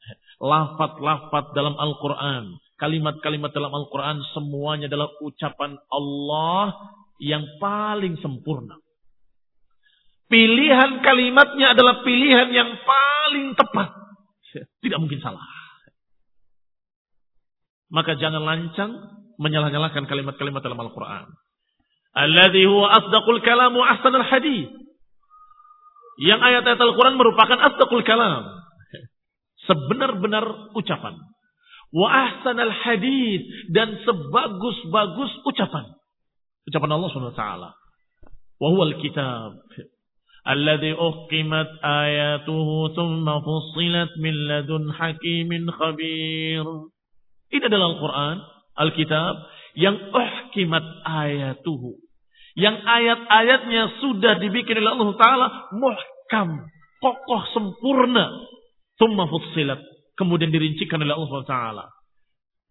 Lafat-lafat dalam Al-Quran kalimat-kalimat dalam Al-Quran semuanya adalah ucapan Allah yang paling sempurna. Pilihan kalimatnya adalah pilihan yang paling tepat. Tidak mungkin salah. Maka jangan lancang menyalah-nyalahkan kalimat-kalimat dalam Al-Quran. Alladhi huwa asdaqul kalamu ahsanul hadith. Yang ayat-ayat Al-Quran merupakan asdaqul kalam. Sebenar-benar ucapan wa ahsanal hadith dan sebagus-bagus ucapan. Ucapan Allah Subhanahu wa taala. Wa huwal kitab alladhi uhkimat ayatuhu thumma fussilat min ladun hakimin khabir. Ini adalah Al-Qur'an, Alkitab yang uhkimat ayatuhu. Yang ayat-ayatnya sudah dibikin oleh Allah Ta'ala muhkam, kokoh, sempurna. Thumma fussilat kemudian dirincikan oleh Allah SWT.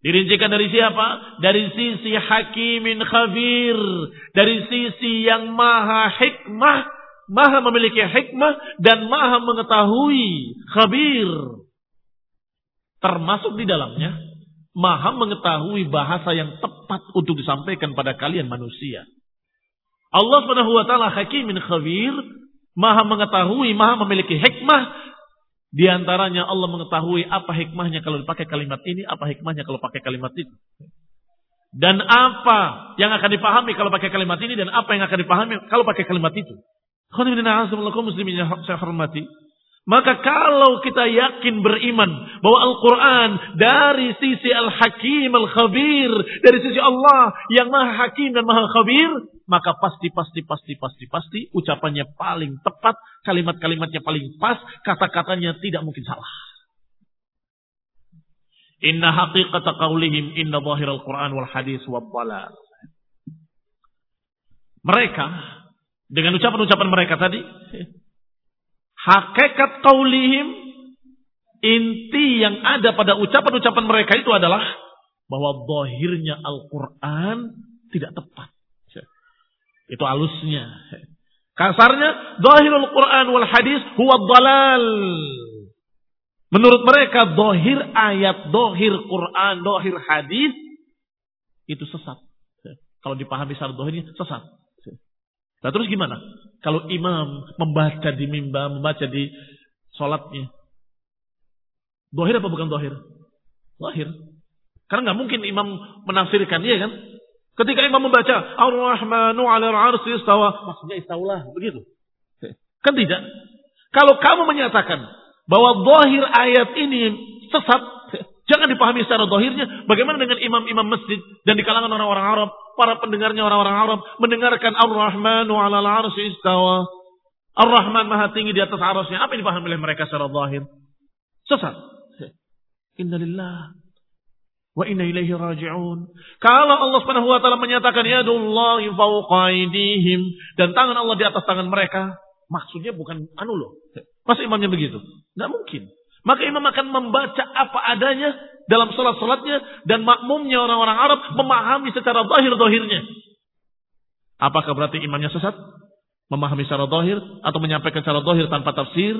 Dirincikan dari siapa? Dari sisi hakimin khabir. Dari sisi yang maha hikmah. Maha memiliki hikmah dan maha mengetahui khabir. Termasuk di dalamnya. Maha mengetahui bahasa yang tepat untuk disampaikan pada kalian manusia. Allah ta'ala hakimin khabir. Maha mengetahui, maha memiliki hikmah di antaranya Allah mengetahui apa hikmahnya kalau dipakai kalimat ini, apa hikmahnya kalau pakai kalimat itu. Dan apa yang akan dipahami kalau pakai kalimat ini dan apa yang akan dipahami kalau pakai kalimat itu. muslimin yang saya hormati. Maka kalau kita yakin beriman bahwa Al-Quran dari sisi Al-Hakim Al-Khabir, dari sisi Allah yang Maha Hakim dan Maha Khabir, maka pasti, pasti, pasti, pasti, pasti ucapannya paling tepat, kalimat-kalimatnya paling pas, kata-katanya tidak mungkin salah. Inna haqiqata qawlihim inna al Quran wal hadis wa dhalal. Mereka dengan ucapan-ucapan mereka tadi hakikat qaulihim inti yang ada pada ucapan-ucapan mereka itu adalah bahwa zahirnya Al-Qur'an tidak tepat. Itu alusnya. Kasarnya zahirul Quran wal hadis huwa dhalal. Menurut mereka dohir ayat, dohir Quran, dohir hadis itu sesat. Kalau dipahami secara dohirnya sesat. Nah terus gimana? Kalau imam membaca di mimbar, membaca di sholatnya. Dohir apa bukan dohir? Dohir. Karena nggak mungkin imam menafsirkan, iya kan? Ketika imam membaca Ar-Rahmanu 'ala al-'arsy istawa, maksudnya istaulah, begitu. Kan tidak. Kalau kamu menyatakan bahwa zahir ayat ini sesat, jangan dipahami secara zahirnya. Bagaimana dengan imam-imam masjid dan di kalangan orang-orang Arab, para pendengarnya orang-orang Arab mendengarkan Ar-Rahmanu 'alal 'arsy istawa. Ar-Rahman Maha tinggi di atas arasnya. Apa yang dipahami oleh mereka secara zahir? Sesat. Innalillah wa inna ilaihi raji'un. Kalau Allah Subhanahu wa taala menyatakan yadullahi fawqa aydihim dan tangan Allah di atas tangan mereka, maksudnya bukan anu loh. Masa imamnya begitu? Tidak mungkin. Maka imam akan membaca apa adanya dalam sholat-sholatnya dan makmumnya orang-orang Arab memahami secara zahir-zahirnya. Apakah berarti imamnya sesat? Memahami secara zahir atau menyampaikan secara zahir tanpa tafsir?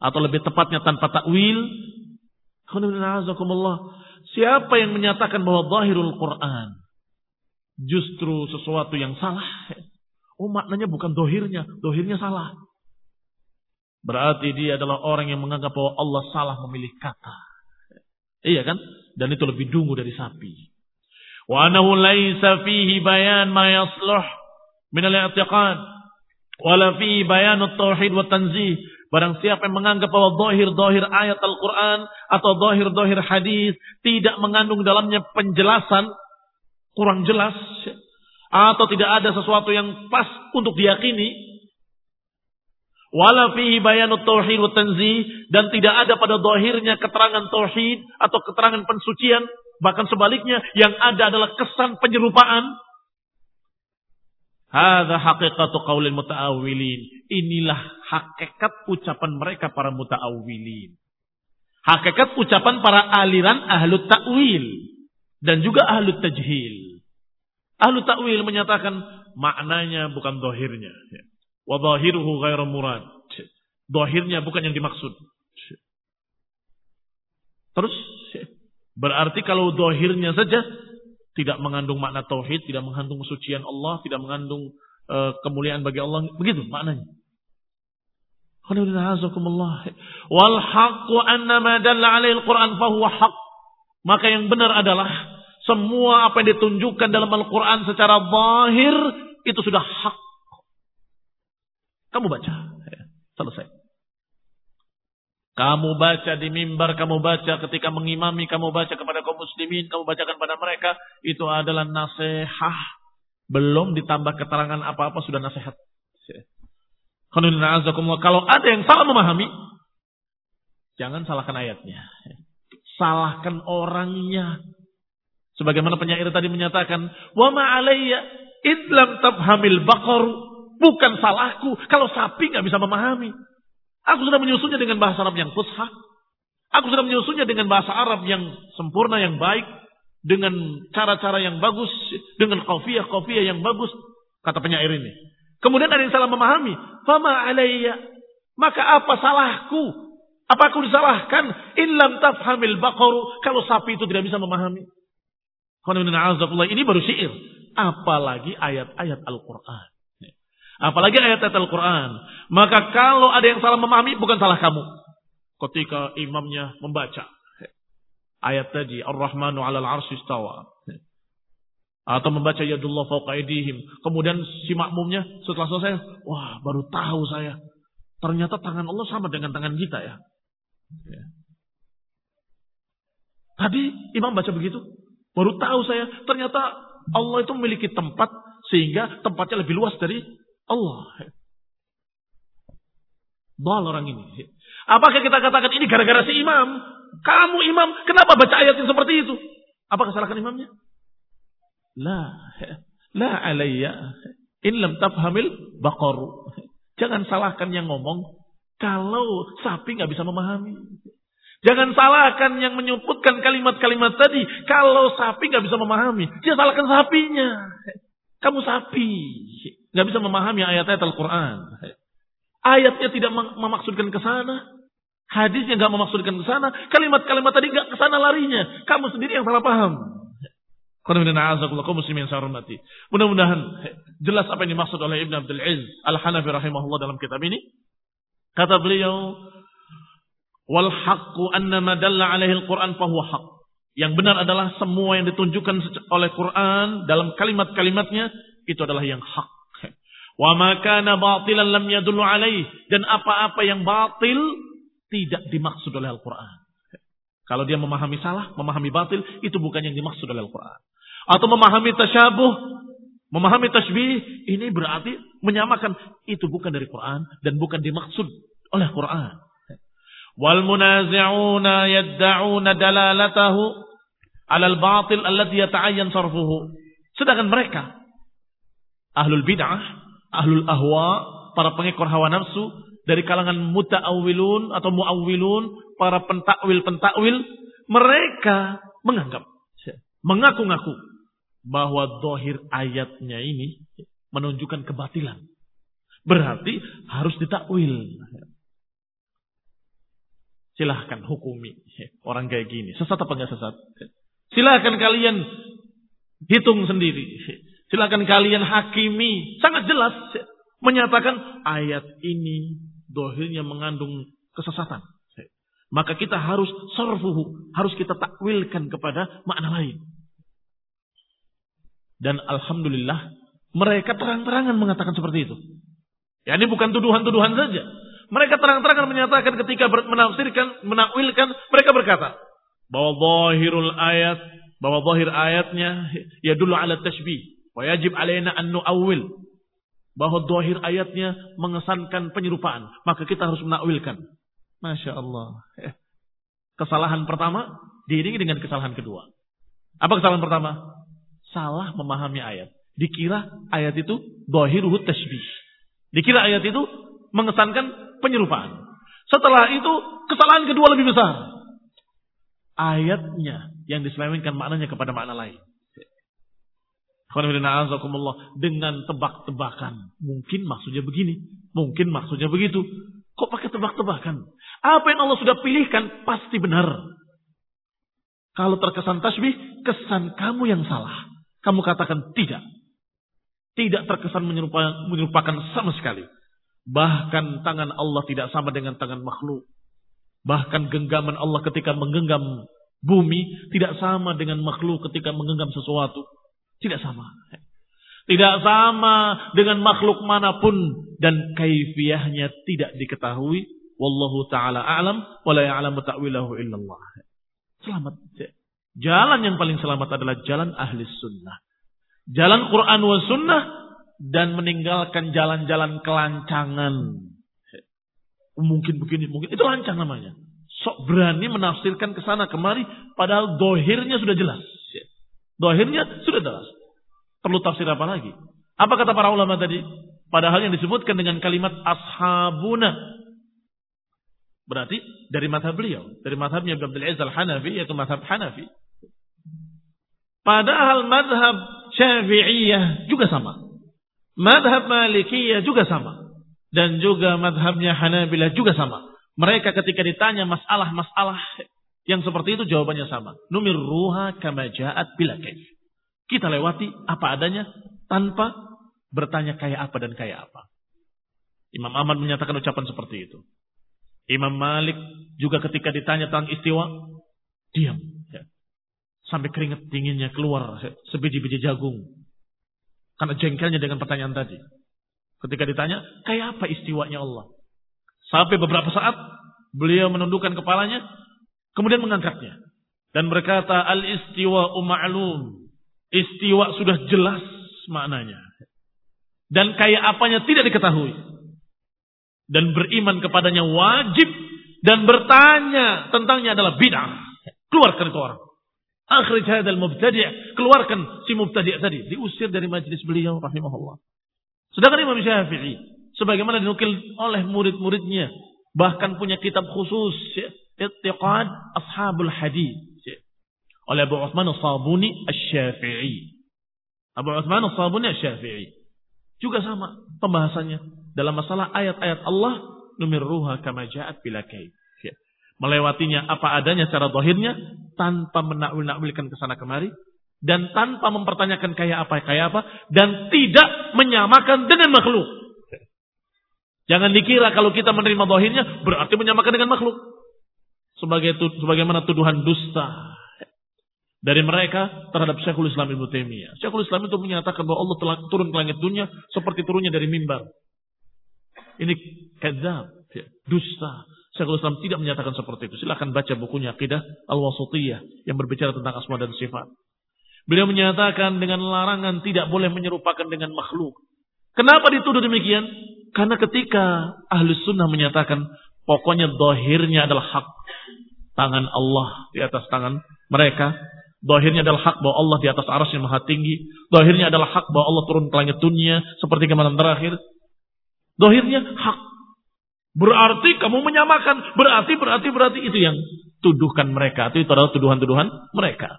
Atau lebih tepatnya tanpa takwil? Siapa yang menyatakan bahwa zahirul Quran justru sesuatu yang salah? Oh maknanya bukan dohirnya, dohirnya salah. Berarti dia adalah orang yang menganggap bahwa Allah salah memilih kata. Iya kan? Dan itu lebih dungu dari sapi. Wa anahu laisa fihi bayan ma yasluh min al-i'tiqad wala fihi bayan at-tauhid wa tanzih. Barang siapa yang menganggap bahwa dohir-dohir ayat Al-Quran atau dohir-dohir hadis tidak mengandung dalamnya penjelasan kurang jelas atau tidak ada sesuatu yang pas untuk diyakini, Wala fihi bayanut tauhid tanzih dan tidak ada pada dohirnya keterangan tauhid atau keterangan pensucian, bahkan sebaliknya yang ada adalah kesan penyerupaan. Hadza haqiqatu qaulil mutaawwilin. Inilah hakikat ucapan mereka para mutaawwilin. Hakikat ucapan para aliran ahlu ta'wil dan juga ahlu tajhil. Ahlu ta'wil menyatakan maknanya bukan dohirnya. Wa zahiruhu ghairu murad. Zahirnya bukan yang dimaksud. Terus berarti kalau zahirnya saja tidak mengandung makna tauhid, tidak mengandung kesucian Allah, tidak mengandung uh, kemuliaan bagi Allah, begitu maknanya. Wal haqqu dalla alaihi al-Qur'an. Maka yang benar adalah semua apa yang ditunjukkan dalam Al-Quran secara zahir itu sudah hak. Kamu baca. Ya, selesai. Kamu baca di mimbar, kamu baca ketika mengimami, kamu baca kepada kaum muslimin, kamu bacakan pada mereka. Itu adalah nasihat. Belum ditambah keterangan apa-apa sudah nasihat. Kalau ada yang salah memahami, jangan salahkan ayatnya. Salahkan orangnya. Sebagaimana penyair tadi menyatakan, "Wa ma idlam tabhamil baqar Bukan salahku kalau sapi nggak bisa memahami. Aku sudah menyusunnya dengan bahasa Arab yang fusha. Aku sudah menyusunnya dengan bahasa Arab yang sempurna, yang baik. Dengan cara-cara yang bagus. Dengan kofiyah-kofiyah yang bagus. Kata penyair ini. Kemudian ada yang salah memahami. Fama alaiya. Maka apa salahku? Apa aku disalahkan? Illam tafhamil baqaru. Kalau sapi itu tidak bisa memahami. Ini baru syair. Apalagi ayat-ayat Al-Quran. Apalagi ayat-ayat Al-Quran. Maka kalau ada yang salah memahami, bukan salah kamu. Ketika imamnya membaca. Ayat tadi, Ar-Rahmanu alal arsi istawa. Atau membaca Yadullah fauqa Kemudian si makmumnya setelah selesai, wah baru tahu saya. Ternyata tangan Allah sama dengan tangan kita ya. ya. Tadi imam baca begitu. Baru tahu saya, ternyata Allah itu memiliki tempat sehingga tempatnya lebih luas dari Allah. Bal orang ini. Apakah kita katakan ini gara-gara si imam? Kamu imam, kenapa baca ayat yang seperti itu? Apa kesalahan imamnya? La, la alayya. In lam tafhamil baqaru. Jangan salahkan yang ngomong kalau sapi nggak bisa memahami. Jangan salahkan yang menyebutkan kalimat-kalimat tadi. Kalau sapi nggak bisa memahami, dia salahkan sapinya. Kamu sapi, nggak bisa memahami ayat-ayat Al-Quran. Ayatnya tidak memaksudkan ke sana. Hadisnya nggak memaksudkan ke sana. Kalimat-kalimat tadi nggak ke sana larinya. Kamu sendiri yang salah paham. Mudah-mudahan jelas apa yang dimaksud oleh Ibn Abdul Aziz Al-Hanafi rahimahullah dalam kitab ini. Kata beliau, Wal haqqu anna ma dalla alaihi al-Qur'an fahuwa haqq. Yang benar adalah semua yang ditunjukkan oleh Quran dalam kalimat-kalimatnya itu adalah yang hak. Wa ma kana batilan lam yadullu alaih dan apa-apa yang batil tidak dimaksud oleh Al-Qur'an. Kalau dia memahami salah, memahami batil, itu bukan yang dimaksud oleh Al-Quran. Atau memahami tasyabuh, memahami tasbih, ini berarti menyamakan. Itu bukan dari Quran dan bukan dimaksud oleh Quran. Wal munazi'una yadda'una dalalatahu alal batil alladhi yata'ayyan sarfuhu. Sedangkan mereka ahlul bid'ah, ahlul ahwa, para pengekor hawa nafsu dari kalangan muta'awwilun atau mu'awwilun, para pentakwil-pentakwil, mereka menganggap mengaku-ngaku bahwa dohir ayatnya ini menunjukkan kebatilan. Berarti harus ditakwil. Silahkan hukumi orang kayak gini. Sesat apa enggak sesat? Silahkan kalian hitung sendiri. Silahkan kalian hakimi. Sangat jelas. Menyatakan ayat ini dohirnya mengandung kesesatan. Maka kita harus sorfuhu. Harus kita takwilkan kepada makna lain. Dan Alhamdulillah mereka terang-terangan mengatakan seperti itu. Ya ini bukan tuduhan-tuduhan saja. Mereka terang-terangan menyatakan ketika menafsirkan, menakwilkan, mereka berkata bahwa zahirul ayat, bahwa zahir ayatnya ya dulu ala tashbih. Wa yajib alaina an nu'awwil. Bahwa zahir ayatnya mengesankan penyerupaan. Maka kita harus menakwilkan. Masya Allah. Kesalahan pertama diiringi dengan kesalahan kedua. Apa kesalahan pertama? Salah memahami ayat. Dikira ayat itu zahiruhu tashbih. Dikira ayat itu mengesankan penyerupaan. Setelah itu kesalahan kedua lebih besar. Ayatnya yang diselewengkan maknanya kepada makna lain. Dengan tebak-tebakan. Mungkin maksudnya begini. Mungkin maksudnya begitu. Kok pakai tebak-tebakan? Apa yang Allah sudah pilihkan pasti benar. Kalau terkesan tasbih, kesan kamu yang salah. Kamu katakan tidak. Tidak terkesan menyerupakan sama sekali. Bahkan tangan Allah tidak sama dengan tangan makhluk. Bahkan genggaman Allah ketika menggenggam bumi tidak sama dengan makhluk ketika menggenggam sesuatu. Tidak sama. Tidak sama dengan makhluk mana pun dan kaifiahnya tidak diketahui. Wallahu taala a'lam wa la ya'lamu ta'wilahu illallah. Selamat. Jalan yang paling selamat adalah jalan ahli sunnah. Jalan Quran wa sunnah dan meninggalkan jalan-jalan kelancangan. Mungkin begini, mungkin itu lancang namanya. Sok berani menafsirkan ke sana kemari, padahal dohirnya sudah jelas. Dohirnya sudah jelas. Perlu tafsir apa lagi? Apa kata para ulama tadi? Padahal yang disebutkan dengan kalimat ashabuna. Berarti dari madhab beliau. Dari madhabnya Abdul Aziz al-Hanafi, yaitu madhab Hanafi. Padahal madhab Syafi'iyah juga sama. Madhab Malikiyah juga sama. Dan juga madhabnya Hanabilah juga sama. Mereka ketika ditanya masalah-masalah yang seperti itu jawabannya sama. Numir ruha kama ja'at bila kaif. Kita lewati apa adanya tanpa bertanya kayak apa dan kayak apa. Imam Ahmad menyatakan ucapan seperti itu. Imam Malik juga ketika ditanya tentang istiwa, diam. Ya. Sampai keringat dinginnya keluar sebiji-biji jagung. Karena jengkelnya dengan pertanyaan tadi. Ketika ditanya, kayak apa istiwanya Allah? Sampai beberapa saat, beliau menundukkan kepalanya, kemudian mengangkatnya. Dan berkata, al-istiwa ma'lum. Istiwa sudah jelas maknanya. Dan kayak apanya tidak diketahui. Dan beriman kepadanya wajib dan bertanya tentangnya adalah bid'ah. Keluarkan itu orang. Akhrij hadal mubtadi' keluarkan si mubtadi' tadi, diusir dari majlis beliau rahimahullah. Sedangkan Imam Syafi'i sebagaimana dinukil oleh murid-muridnya bahkan punya kitab khusus Ittiqad Ashabul Hadis oleh Abu Uthman As-Sabuni Asy-Syafi'i. Abu Uthman As-Sabuni Asy-Syafi'i. Juga sama pembahasannya dalam masalah ayat-ayat Allah numirruha kama ja'at bila kaif melewatinya apa adanya secara zahirnya tanpa menakwil-nakwilkan ke sana kemari dan tanpa mempertanyakan kayak apa kayak apa dan tidak menyamakan dengan makhluk. Jangan dikira kalau kita menerima zahirnya berarti menyamakan dengan makhluk. Sebagai sebagaimana tuduhan dusta dari mereka terhadap Syekhul Islam Ibnu Taimiyah. Syekhul Islam itu menyatakan bahwa Allah telah turun ke langit dunia seperti turunnya dari mimbar. Ini kadzab, ya, dusta. Syekhul Islam tidak menyatakan seperti itu. Silahkan baca bukunya Aqidah Al-Wasutiyah yang berbicara tentang asma dan sifat. Beliau menyatakan dengan larangan tidak boleh menyerupakan dengan makhluk. Kenapa dituduh demikian? Karena ketika ahli sunnah menyatakan pokoknya dohirnya adalah hak. Tangan Allah di atas tangan mereka. Dohirnya adalah hak bahwa Allah di atas aras yang maha tinggi. Dohirnya adalah hak bahwa Allah turun ke langit dunia seperti ke malam terakhir. Dohirnya hak Berarti kamu menyamakan. Berarti, berarti, berarti. Itu yang tuduhkan mereka. Itu adalah tuduhan-tuduhan mereka.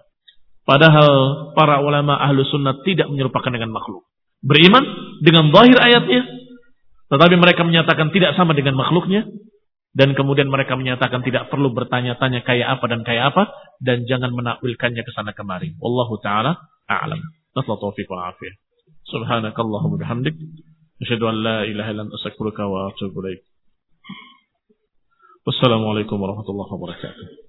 Padahal para ulama ahlu sunnah tidak menyerupakan dengan makhluk. Beriman dengan zahir ayatnya. Tetapi mereka menyatakan tidak sama dengan makhluknya. Dan kemudian mereka menyatakan tidak perlu bertanya-tanya kayak apa dan kayak apa. Dan jangan menakwilkannya ke sana kemari. Wallahu ta'ala a'lam. Nasla taufiq wa afiyah. Subhanakallahumma bihamdik. Asyhadu an la ilaha illa anta astaghfiruka wa atubu ilaik. Wassalamualaikum warahmatullahi wabarakatuh.